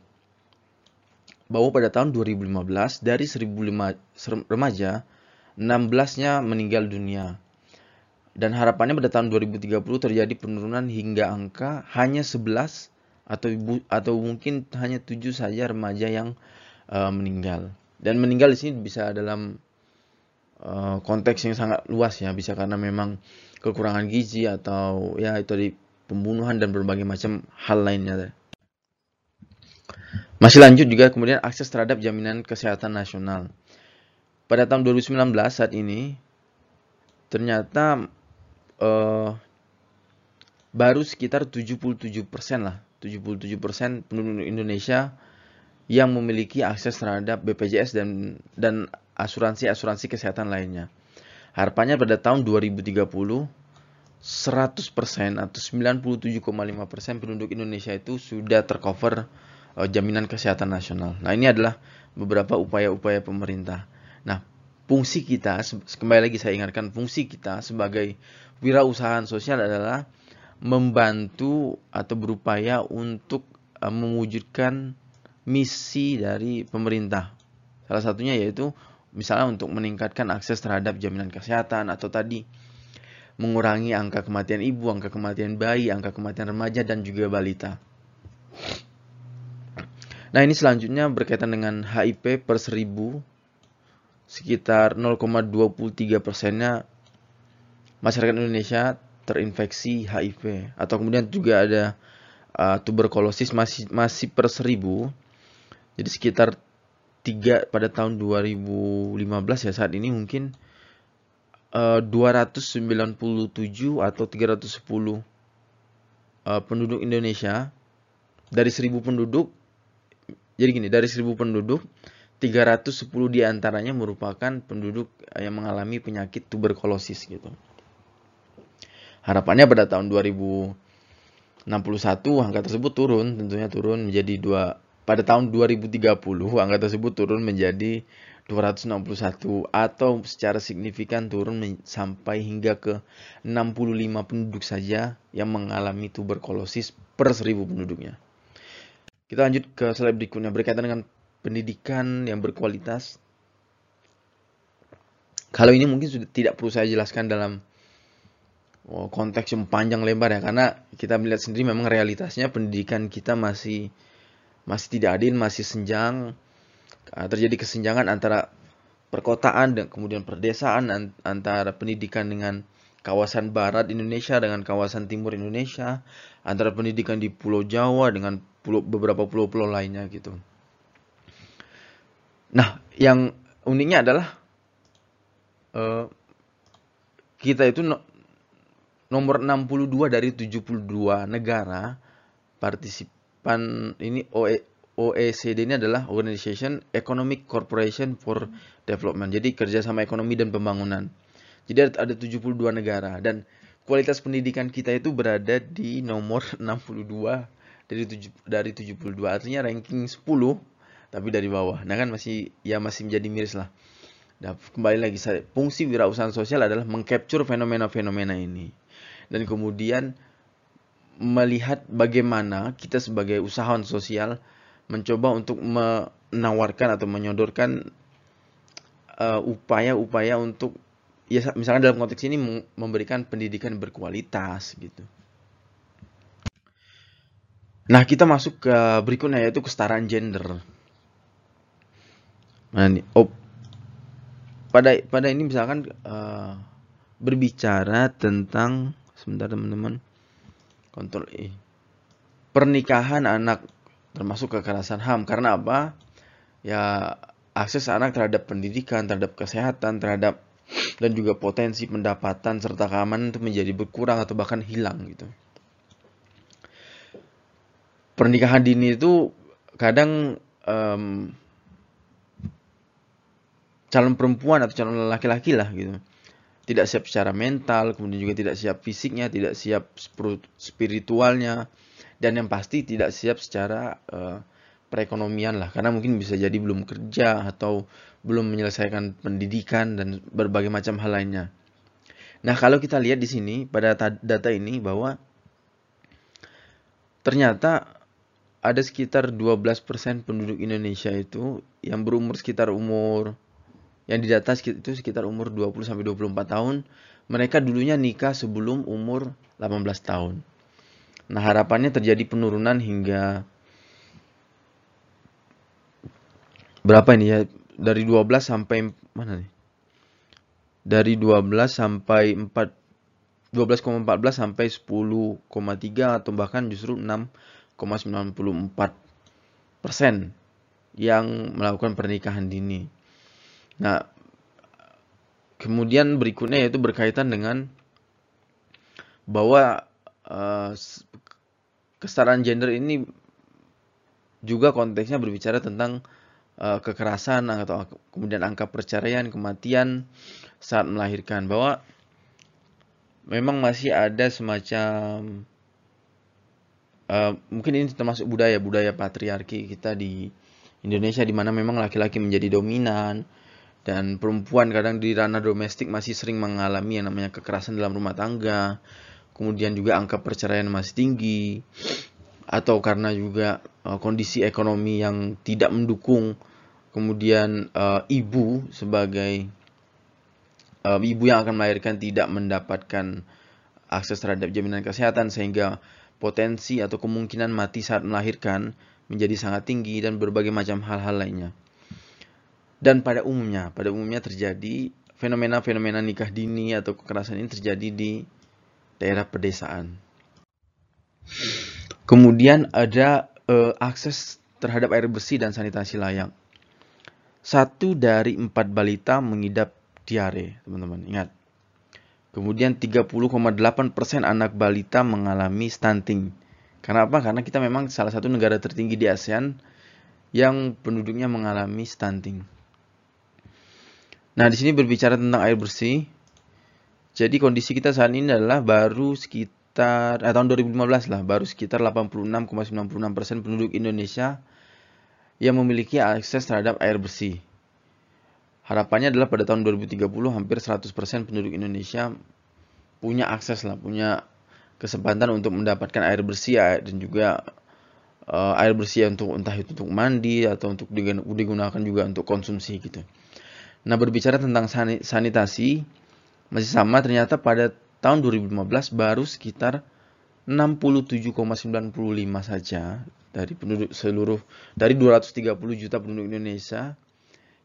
Bahwa pada tahun 2015 dari 1005 remaja 16-nya meninggal dunia dan harapannya pada tahun 2030 terjadi penurunan hingga angka hanya 11 atau atau mungkin hanya 7 saja remaja yang uh, meninggal. Dan meninggal di sini bisa dalam uh, konteks yang sangat luas ya, bisa karena memang kekurangan gizi atau ya itu di pembunuhan dan berbagai macam hal lainnya. Masih lanjut juga kemudian akses terhadap jaminan kesehatan nasional. Pada tahun 2019 saat ini ternyata uh, baru sekitar 77% lah, 77% penduduk Indonesia yang memiliki akses terhadap BPJS dan dan asuransi-asuransi kesehatan lainnya. Harapannya pada tahun 2030 100% atau 97,5% penduduk Indonesia itu sudah tercover uh, jaminan kesehatan nasional. Nah, ini adalah beberapa upaya-upaya pemerintah. Nah, fungsi kita kembali lagi saya ingatkan fungsi kita sebagai wirausahaan sosial adalah membantu atau berupaya untuk uh, mewujudkan misi dari pemerintah. Salah satunya yaitu misalnya untuk meningkatkan akses terhadap jaminan kesehatan atau tadi mengurangi angka kematian ibu, angka kematian bayi, angka kematian remaja dan juga balita. Nah ini selanjutnya berkaitan dengan HIP per seribu sekitar 0,23 persennya masyarakat Indonesia terinfeksi HIV atau kemudian juga ada uh, tuberkulosis masih masih per seribu jadi sekitar tiga pada tahun 2015 ya saat ini mungkin uh, 297 atau 310 uh, penduduk Indonesia dari 1000 penduduk jadi gini dari 1000 penduduk 310 di antaranya merupakan penduduk yang mengalami penyakit tuberkulosis gitu. Harapannya pada tahun 2061 angka tersebut turun, tentunya turun menjadi dua pada tahun 2030 angka tersebut turun menjadi 261 atau secara signifikan turun sampai hingga ke 65 penduduk saja yang mengalami tuberkulosis per 1000 penduduknya. Kita lanjut ke slide berikutnya berkaitan dengan pendidikan yang berkualitas. Kalau ini mungkin sudah tidak perlu saya jelaskan dalam oh, konteks yang panjang lebar ya, karena kita melihat sendiri memang realitasnya pendidikan kita masih masih tidak adil, masih senjang, terjadi kesenjangan antara perkotaan dan kemudian perdesaan antara pendidikan dengan kawasan barat Indonesia dengan kawasan timur Indonesia, antara pendidikan di Pulau Jawa dengan pulau, beberapa pulau-pulau lainnya gitu. Nah, yang uniknya adalah uh, kita itu no, nomor 62 dari 72 negara partisipan ini OE, OECD ini adalah Organization Economic Corporation for Development. Jadi kerjasama ekonomi dan pembangunan. Jadi ada 72 negara dan kualitas pendidikan kita itu berada di nomor 62 dari 7, dari 72 artinya ranking 10 tapi dari bawah. Nah kan masih ya masih menjadi miris lah. Nah, kembali lagi saya fungsi wirausaha sosial adalah mengcapture fenomena-fenomena ini dan kemudian melihat bagaimana kita sebagai usahawan sosial mencoba untuk menawarkan atau menyodorkan uh, upaya-upaya untuk ya misalkan dalam konteks ini memberikan pendidikan berkualitas gitu. Nah, kita masuk ke berikutnya yaitu kesetaraan gender. Nah, ini, oh, pada pada ini misalkan uh, berbicara tentang sebentar teman-teman kontrol E pernikahan anak termasuk kekerasan HAM. Karena apa? Ya akses anak terhadap pendidikan terhadap kesehatan terhadap dan juga potensi pendapatan serta keamanan itu menjadi berkurang atau bahkan hilang gitu. Pernikahan dini itu kadang um, calon perempuan atau calon laki-laki lah gitu tidak siap secara mental kemudian juga tidak siap fisiknya tidak siap spiritualnya dan yang pasti tidak siap secara uh, perekonomian lah karena mungkin bisa jadi belum kerja atau belum menyelesaikan pendidikan dan berbagai macam hal lainnya. Nah, kalau kita lihat di sini pada data ini bahwa ternyata ada sekitar 12% penduduk Indonesia itu yang berumur sekitar umur yang didata itu sekitar umur 20 sampai 24 tahun. Mereka dulunya nikah sebelum umur 18 tahun. Nah, harapannya terjadi penurunan hingga berapa ini ya? Dari 12 sampai mana nih? Dari 12 sampai 4 12,14 sampai 10,3 atau bahkan justru 6,94 persen yang melakukan pernikahan dini. Nah, kemudian berikutnya yaitu berkaitan dengan bahwa uh, kesetaraan gender ini juga konteksnya berbicara tentang uh, kekerasan atau kemudian angka perceraian, kematian saat melahirkan. Bahwa memang masih ada semacam uh, mungkin ini termasuk budaya budaya patriarki kita di Indonesia di mana memang laki-laki menjadi dominan, dan perempuan kadang di ranah domestik masih sering mengalami yang namanya kekerasan dalam rumah tangga kemudian juga angka perceraian masih tinggi atau karena juga uh, kondisi ekonomi yang tidak mendukung kemudian uh, ibu sebagai uh, ibu yang akan melahirkan tidak mendapatkan akses terhadap jaminan kesehatan sehingga potensi atau kemungkinan mati saat melahirkan menjadi sangat tinggi dan berbagai macam hal-hal lainnya. Dan pada umumnya, pada umumnya terjadi fenomena-fenomena nikah dini atau kekerasan ini terjadi di daerah pedesaan. Kemudian ada uh, akses terhadap air bersih dan sanitasi layak. Satu dari empat balita mengidap diare, teman-teman. Ingat. Kemudian 30,8% anak balita mengalami stunting. Karena apa? Karena kita memang salah satu negara tertinggi di ASEAN yang penduduknya mengalami stunting. Nah, di sini berbicara tentang air bersih. Jadi kondisi kita saat ini adalah baru sekitar eh, tahun 2015 lah, baru sekitar 86,96% penduduk Indonesia yang memiliki akses terhadap air bersih. Harapannya adalah pada tahun 2030 hampir 100% penduduk Indonesia punya akses lah, punya kesempatan untuk mendapatkan air bersih dan juga uh, air bersih untuk entah itu untuk mandi atau untuk digunakan juga untuk konsumsi gitu. Nah, berbicara tentang sanitasi masih sama ternyata pada tahun 2015 baru sekitar 67,95 saja dari penduduk seluruh dari 230 juta penduduk Indonesia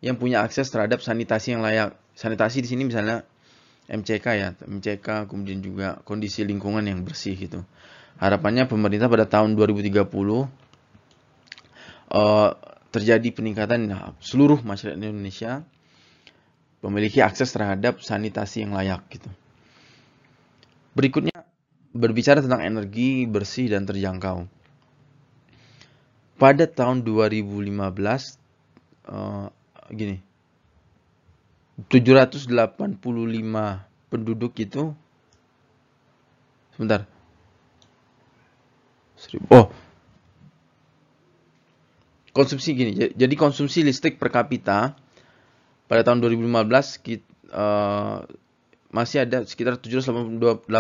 yang punya akses terhadap sanitasi yang layak. Sanitasi di sini misalnya MCK ya, MCK kemudian juga kondisi lingkungan yang bersih gitu. Harapannya pemerintah pada tahun 2030 uh, eh, terjadi peningkatan nah, seluruh masyarakat Indonesia memiliki akses terhadap sanitasi yang layak gitu. Berikutnya berbicara tentang energi bersih dan terjangkau. Pada tahun 2015 uh, gini 785 penduduk itu sebentar oh konsumsi gini jadi konsumsi listrik per kapita pada tahun 2015 kita, uh, masih ada sekitar 785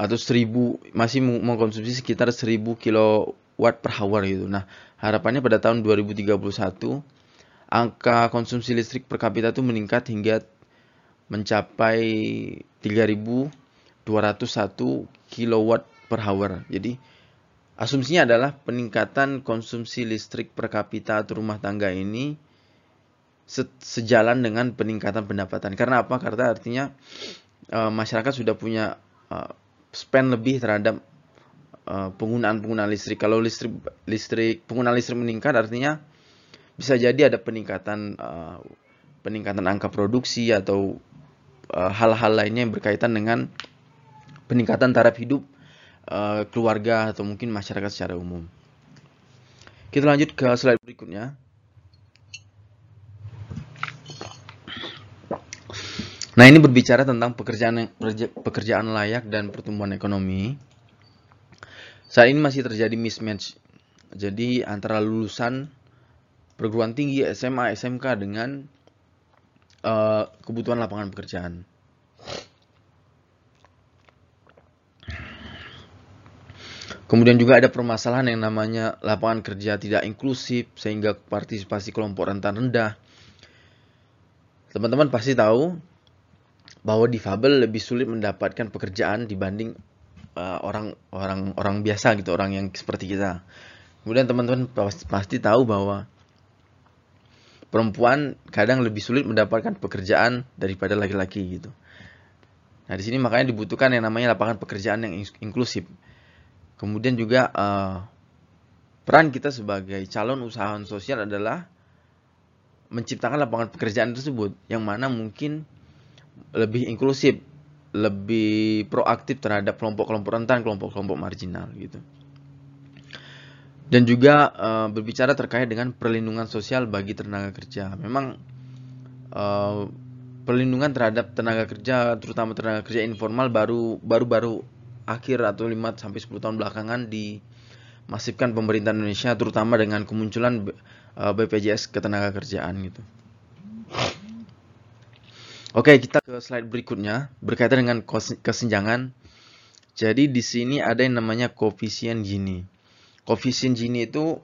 atau 1000 masih mengkonsumsi sekitar 1000 kilowatt per hour gitu. Nah, harapannya pada tahun 2031 angka konsumsi listrik per kapita itu meningkat hingga mencapai 3201 kilowatt per hour. Jadi asumsinya adalah peningkatan konsumsi listrik per kapita atau rumah tangga ini sejalan dengan peningkatan pendapatan. Karena apa? Karena artinya uh, masyarakat sudah punya uh, spend lebih terhadap uh, penggunaan penggunaan listrik. Kalau listrik listrik penggunaan listrik meningkat artinya bisa jadi ada peningkatan uh, peningkatan angka produksi atau hal-hal uh, lainnya yang berkaitan dengan peningkatan taraf hidup uh, keluarga atau mungkin masyarakat secara umum. Kita lanjut ke slide berikutnya. Nah, ini berbicara tentang pekerjaan pekerjaan layak dan pertumbuhan ekonomi. Saat ini masih terjadi mismatch. Jadi antara lulusan perguruan tinggi SMA, SMK dengan uh, kebutuhan lapangan pekerjaan. Kemudian juga ada permasalahan yang namanya lapangan kerja tidak inklusif sehingga partisipasi kelompok rentan rendah. Teman-teman pasti tahu bahwa difabel lebih sulit mendapatkan pekerjaan dibanding uh, orang orang orang biasa gitu orang yang seperti kita. Kemudian teman-teman pasti tahu bahwa perempuan kadang lebih sulit mendapatkan pekerjaan daripada laki-laki gitu. Nah di sini makanya dibutuhkan yang namanya lapangan pekerjaan yang inklusif kemudian juga uh, peran kita sebagai calon usahawan sosial adalah menciptakan lapangan pekerjaan tersebut yang mana mungkin lebih inklusif, lebih proaktif terhadap kelompok-kelompok rentan, kelompok-kelompok marginal gitu. Dan juga uh, berbicara terkait dengan perlindungan sosial bagi tenaga kerja. Memang uh, perlindungan terhadap tenaga kerja, terutama tenaga kerja informal baru baru-baru akhir atau 5 sampai 10 tahun belakangan dimasifkan pemerintah Indonesia terutama dengan kemunculan eh, BPJS ketenaga kerjaan gitu. Oke, kita ke slide berikutnya berkaitan dengan kesenjangan. Jadi di sini ada yang namanya koefisien Gini. Koefisien Gini itu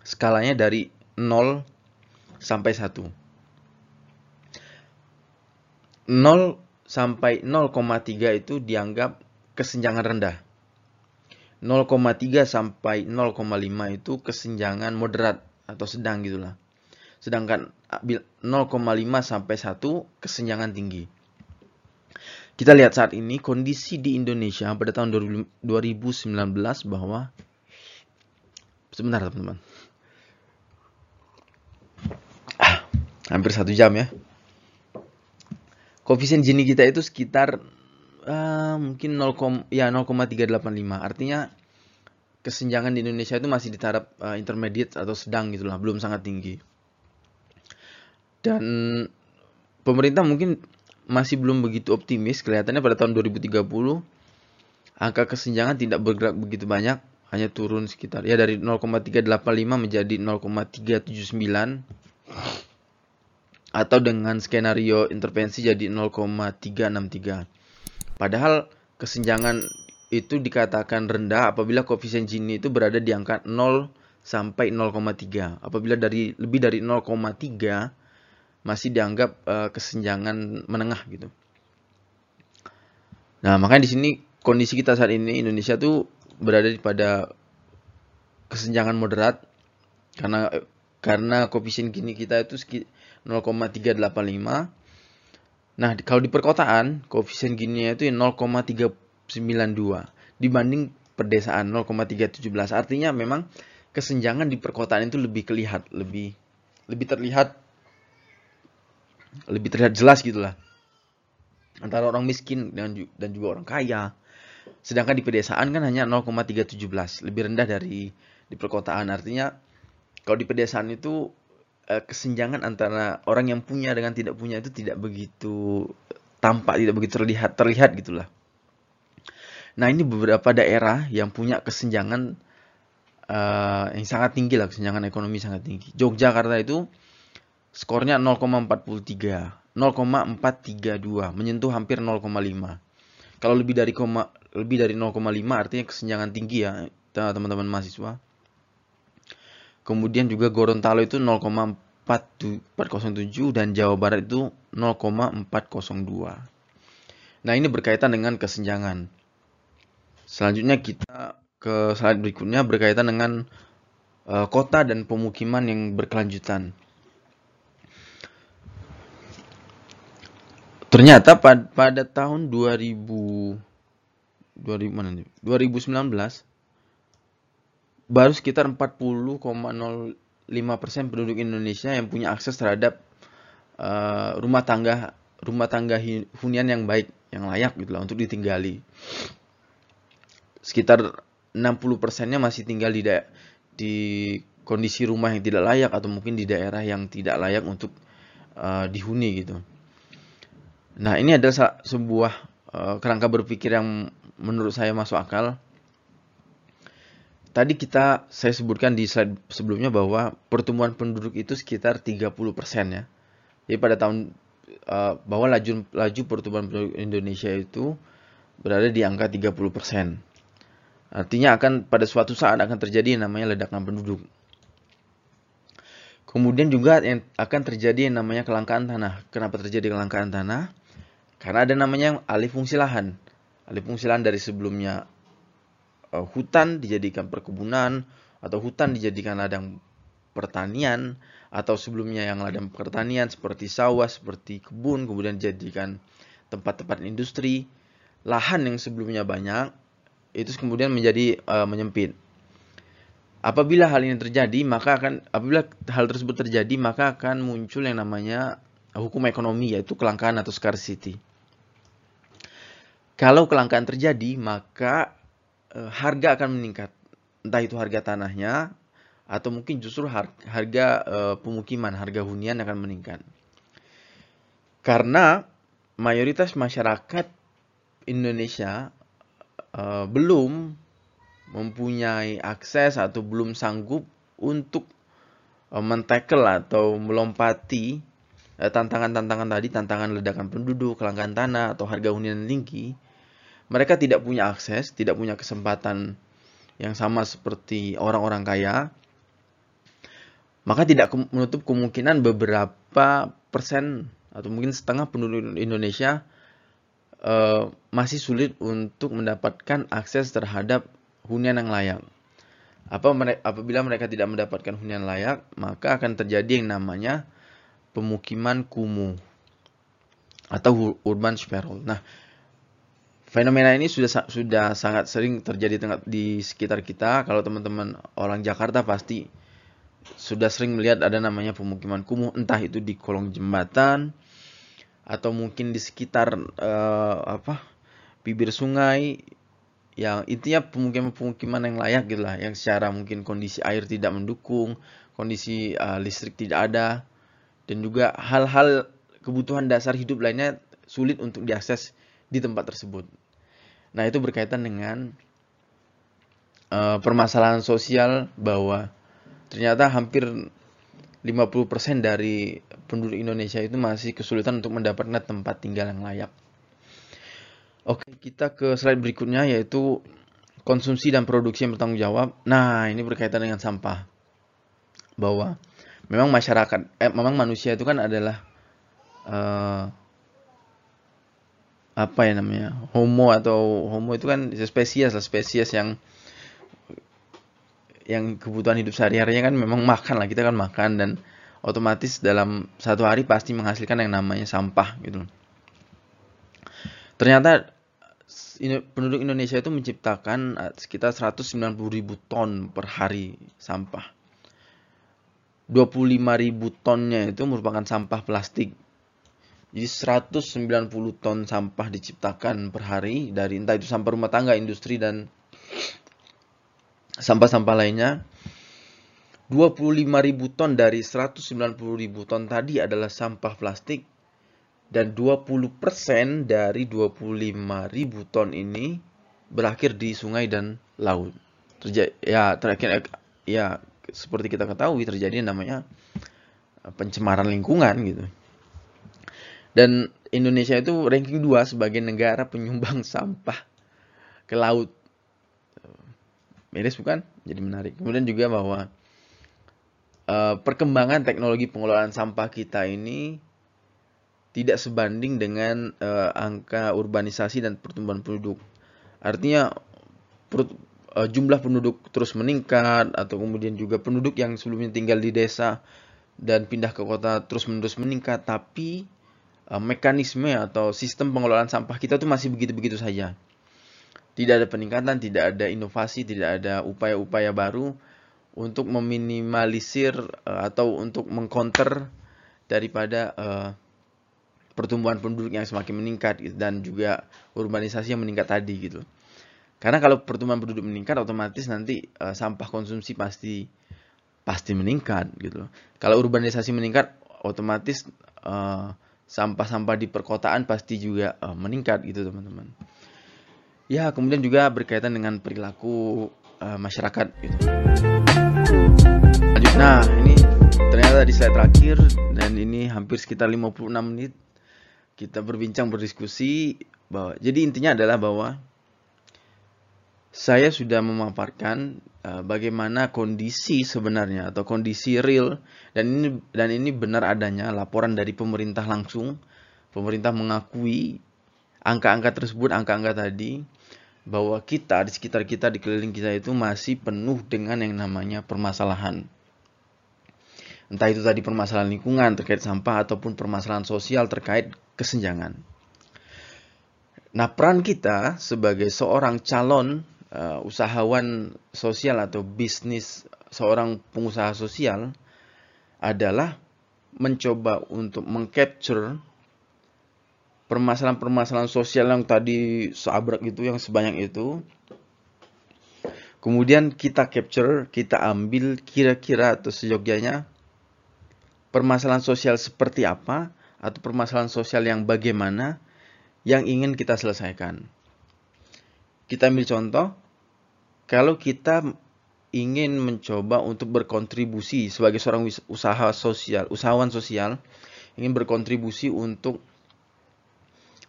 skalanya dari 0 sampai 1. 0 sampai 0,3 itu dianggap kesenjangan rendah. 0,3 sampai 0,5 itu kesenjangan moderat atau sedang gitulah. Sedangkan 0,5 sampai 1 kesenjangan tinggi. Kita lihat saat ini kondisi di Indonesia pada tahun 2019 bahwa sebentar teman-teman. Ah, hampir satu jam ya. Koefisien Gini kita itu sekitar uh, mungkin 0, ya 0,385. Artinya kesenjangan di Indonesia itu masih di taraf uh, intermediate atau sedang gitulah, belum sangat tinggi. Dan pemerintah mungkin masih belum begitu optimis. Kelihatannya pada tahun 2030 angka kesenjangan tidak bergerak begitu banyak, hanya turun sekitar ya dari 0,385 menjadi 0,379 atau dengan skenario intervensi jadi 0,363. Padahal kesenjangan itu dikatakan rendah apabila koefisien Gini itu berada di angka 0 sampai 0,3. Apabila dari lebih dari 0,3 masih dianggap uh, kesenjangan menengah gitu. Nah, makanya di sini kondisi kita saat ini Indonesia tuh berada pada kesenjangan moderat karena karena koefisien Gini kita itu 0,385. Nah, kalau di perkotaan, koefisien Gini itu 0,392 dibanding pedesaan 0,317. Artinya memang kesenjangan di perkotaan itu lebih kelihat, lebih lebih terlihat lebih terlihat jelas gitulah. Antara orang miskin dan dan juga orang kaya. Sedangkan di pedesaan kan hanya 0,317, lebih rendah dari di perkotaan. Artinya kalau di pedesaan itu uh, kesenjangan antara orang yang punya dengan tidak punya itu tidak begitu tampak, tidak begitu terlihat, terlihat gitulah. Nah ini beberapa daerah yang punya kesenjangan uh, yang sangat tinggi lah, kesenjangan ekonomi sangat tinggi. Yogyakarta itu skornya 0,43, 0,432, menyentuh hampir 0,5. Kalau lebih dari lebih dari 0,5 artinya kesenjangan tinggi ya teman-teman mahasiswa. Kemudian juga Gorontalo itu 0,407 dan Jawa Barat itu 0,402. Nah, ini berkaitan dengan kesenjangan. Selanjutnya kita ke slide berikutnya berkaitan dengan uh, kota dan pemukiman yang berkelanjutan. Ternyata pada, pada tahun 2000 2000 mana nih? 2019 baru sekitar 40,05% penduduk Indonesia yang punya akses terhadap uh, rumah tangga rumah tangga hunian yang baik, yang layak gitu lah untuk ditinggali. Sekitar 60 persennya masih tinggal di di kondisi rumah yang tidak layak atau mungkin di daerah yang tidak layak untuk uh, dihuni gitu. Nah ini adalah sebuah uh, kerangka berpikir yang menurut saya masuk akal Tadi kita saya sebutkan di slide sebelumnya bahwa pertumbuhan penduduk itu sekitar 30% ya. Jadi pada tahun uh, bahwa laju laju pertumbuhan penduduk Indonesia itu berada di angka 30%. Artinya akan pada suatu saat akan terjadi yang namanya ledakan penduduk. Kemudian juga yang akan terjadi yang namanya kelangkaan tanah. Kenapa terjadi kelangkaan tanah? Karena ada namanya alih fungsi lahan. Alih fungsi lahan dari sebelumnya uh, hutan dijadikan perkebunan atau hutan dijadikan ladang pertanian atau sebelumnya yang ladang pertanian seperti sawah, seperti kebun, kemudian dijadikan tempat-tempat industri, lahan yang sebelumnya banyak itu kemudian menjadi uh, menyempit. Apabila hal ini terjadi, maka akan apabila hal tersebut terjadi, maka akan muncul yang namanya hukum ekonomi yaitu kelangkaan atau scarcity. Kalau kelangkaan terjadi, maka Eh, harga akan meningkat. Entah itu harga tanahnya atau mungkin justru harga uh, pemukiman, harga hunian akan meningkat. Karena mayoritas masyarakat Indonesia uh, belum mempunyai akses atau belum sanggup untuk uh, mentackle atau melompati tantangan-tantangan tadi, tantangan ledakan penduduk, kelangkaan tanah atau harga hunian tinggi mereka tidak punya akses, tidak punya kesempatan yang sama seperti orang-orang kaya, maka tidak menutup kemungkinan beberapa persen atau mungkin setengah penduduk Indonesia uh, masih sulit untuk mendapatkan akses terhadap hunian yang layak. Apa apabila mereka tidak mendapatkan hunian layak, maka akan terjadi yang namanya pemukiman kumuh atau urban sprawl. Nah, fenomena ini sudah sudah sangat sering terjadi di sekitar kita. Kalau teman-teman orang Jakarta pasti sudah sering melihat ada namanya pemukiman kumuh, entah itu di kolong jembatan atau mungkin di sekitar uh, apa bibir sungai. Yang intinya pemukiman-pemukiman yang layak gitu lah. Yang secara mungkin kondisi air tidak mendukung kondisi uh, listrik tidak ada. Dan juga hal-hal kebutuhan dasar hidup lainnya sulit untuk diakses di tempat tersebut nah itu berkaitan dengan uh, permasalahan sosial bahwa ternyata hampir 50% dari penduduk Indonesia itu masih kesulitan untuk mendapatkan tempat tinggal yang layak Oke, kita ke slide berikutnya yaitu konsumsi dan produksi yang bertanggung jawab. Nah, ini berkaitan dengan sampah. Bahwa memang masyarakat, eh, memang manusia itu kan adalah uh, apa ya namanya homo atau homo itu kan spesies lah spesies yang yang kebutuhan hidup sehari-harinya kan memang makan lah kita kan makan dan otomatis dalam satu hari pasti menghasilkan yang namanya sampah gitu. Ternyata penduduk Indonesia itu menciptakan sekitar 190 ribu ton per hari sampah. 25 ribu tonnya itu merupakan sampah plastik. Jadi 190 ton sampah diciptakan per hari dari entah itu sampah rumah tangga, industri dan sampah-sampah lainnya. 25 ribu ton dari 190 ribu ton tadi adalah sampah plastik dan 20% dari 25.000 ton ini berakhir di sungai dan laut. Terjadi ya terakhir ya seperti kita ketahui terjadi namanya eh, pencemaran lingkungan gitu. Dan Indonesia itu ranking 2 sebagai negara penyumbang sampah ke laut. Beres bukan? Jadi menarik. Kemudian juga bahwa uh, perkembangan teknologi pengelolaan sampah kita ini tidak sebanding dengan uh, angka urbanisasi dan pertumbuhan penduduk. Artinya per, uh, jumlah penduduk terus meningkat atau kemudian juga penduduk yang sebelumnya tinggal di desa dan pindah ke kota terus menerus meningkat, tapi uh, mekanisme atau sistem pengelolaan sampah kita itu masih begitu-begitu saja. Tidak ada peningkatan, tidak ada inovasi, tidak ada upaya-upaya baru untuk meminimalisir uh, atau untuk mengcounter daripada uh, pertumbuhan penduduk yang semakin meningkat gitu, dan juga urbanisasi yang meningkat tadi gitu. Karena kalau pertumbuhan penduduk meningkat otomatis nanti sampah konsumsi pasti pasti meningkat gitu. Kalau urbanisasi meningkat otomatis eh, sampah-sampah di perkotaan pasti juga uh, meningkat gitu teman-teman. Ya kemudian juga berkaitan dengan perilaku uh, masyarakat gitu. Lanjut, nah ini ternyata di slide terakhir dan ini hampir sekitar 56 menit kita berbincang berdiskusi bahwa jadi intinya adalah bahwa saya sudah memaparkan uh, bagaimana kondisi sebenarnya atau kondisi real dan ini dan ini benar adanya laporan dari pemerintah langsung pemerintah mengakui angka-angka tersebut angka-angka tadi bahwa kita di sekitar kita di keliling kita itu masih penuh dengan yang namanya permasalahan entah itu tadi permasalahan lingkungan terkait sampah ataupun permasalahan sosial terkait kesenjangan. Nah, peran kita sebagai seorang calon uh, usahawan sosial atau bisnis seorang pengusaha sosial adalah mencoba untuk mengcapture permasalahan-permasalahan sosial yang tadi seabrak itu yang sebanyak itu kemudian kita capture kita ambil kira-kira atau seyogyanya permasalahan sosial seperti apa atau permasalahan sosial yang bagaimana yang ingin kita selesaikan. Kita ambil contoh, kalau kita ingin mencoba untuk berkontribusi sebagai seorang usaha sosial, usahawan sosial, ingin berkontribusi untuk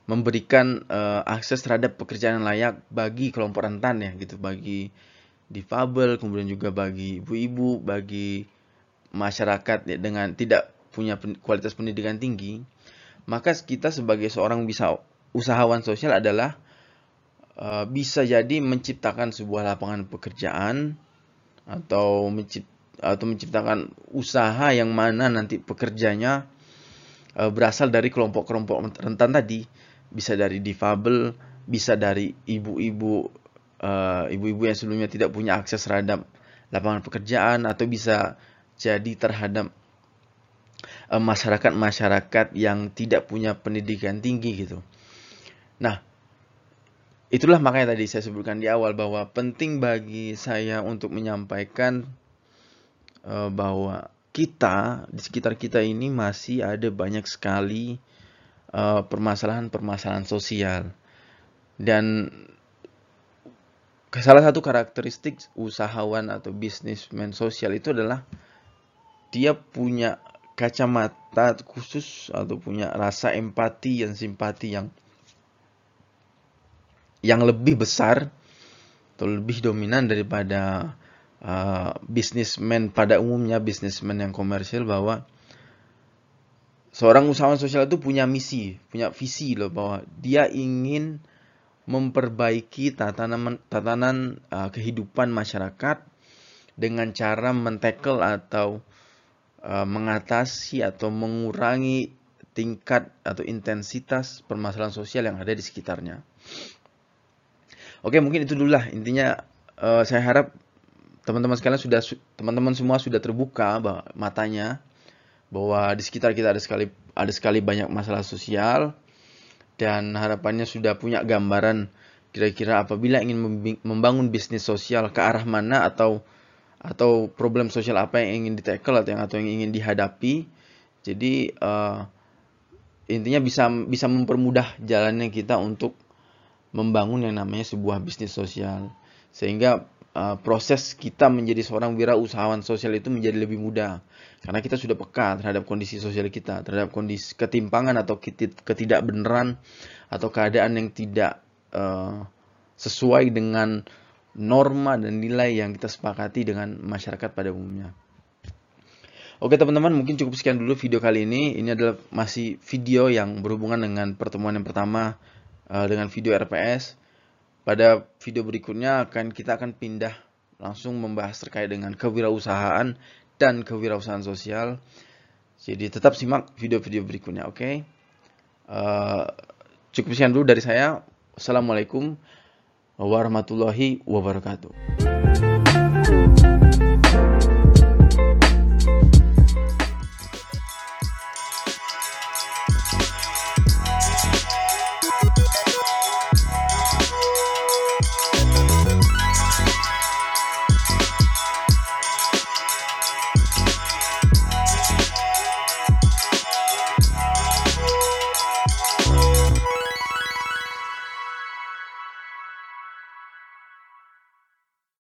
memberikan uh, akses terhadap pekerjaan yang layak bagi kelompok rentan ya gitu, bagi difabel, kemudian juga bagi ibu-ibu, bagi masyarakat ya, dengan tidak punya kualitas pendidikan tinggi, maka kita sebagai seorang bisa usahawan sosial adalah uh, bisa jadi menciptakan sebuah lapangan pekerjaan atau mencipt atau menciptakan usaha yang mana nanti pekerjanya uh, berasal dari kelompok-kelompok rentan tadi bisa dari difabel bisa dari ibu-ibu uh, ibu-ibu yang sebelumnya tidak punya akses terhadap lapangan pekerjaan atau bisa jadi terhadap Eh, masyarakat-masyarakat yang tidak punya pendidikan tinggi gitu. Nah, itulah makanya tadi saya sebutkan di awal bahwa penting bagi saya untuk menyampaikan uh, bahwa kita di sekitar kita ini masih ada banyak sekali eh, permasalahan-permasalahan sosial. Dan salah satu karakteristik usahawan atau bisnismen sosial itu adalah dia punya kacamata khusus atau punya rasa empati dan simpati yang yang lebih besar atau lebih dominan daripada uh, bisnismen pada umumnya bisnismen yang komersil bahwa seorang usahawan sosial itu punya misi, punya visi loh bahwa dia ingin memperbaiki tatanan tatanan uh, kehidupan masyarakat dengan cara mentekel atau Eh, mengatasi atau mengurangi tingkat atau intensitas permasalahan sosial yang ada di sekitarnya. Oke, mungkin itu dulu lah intinya. Uh, saya harap teman-teman sekalian sudah teman-teman semua sudah terbuka bahwa matanya bahwa di sekitar kita ada sekali ada sekali banyak masalah sosial dan harapannya sudah punya gambaran kira-kira apabila ingin membangun bisnis sosial ke arah mana atau atau problem sosial apa yang ingin ditackle atau yang atau yang ingin dihadapi. Jadi uh, intinya bisa bisa mempermudah jalannya kita untuk membangun yang namanya sebuah bisnis sosial. Sehingga uh, proses kita menjadi seorang wirausahawan sosial itu menjadi lebih mudah karena kita sudah peka terhadap kondisi sosial kita, terhadap kondisi ketimpangan atau ketidakbenaran atau keadaan yang tidak uh, sesuai dengan norma dan nilai yang kita sepakati dengan masyarakat pada umumnya. Oke teman-teman, mungkin cukup sekian dulu video kali ini. Ini adalah masih video yang berhubungan dengan pertemuan yang pertama uh, dengan video RPS. Pada video berikutnya akan kita akan pindah langsung membahas terkait dengan kewirausahaan dan kewirausahaan sosial. Jadi tetap simak video-video berikutnya, oke? Okay? Uh, cukup sekian dulu dari saya. Assalamualaikum warahmatullahi wabarakatuh.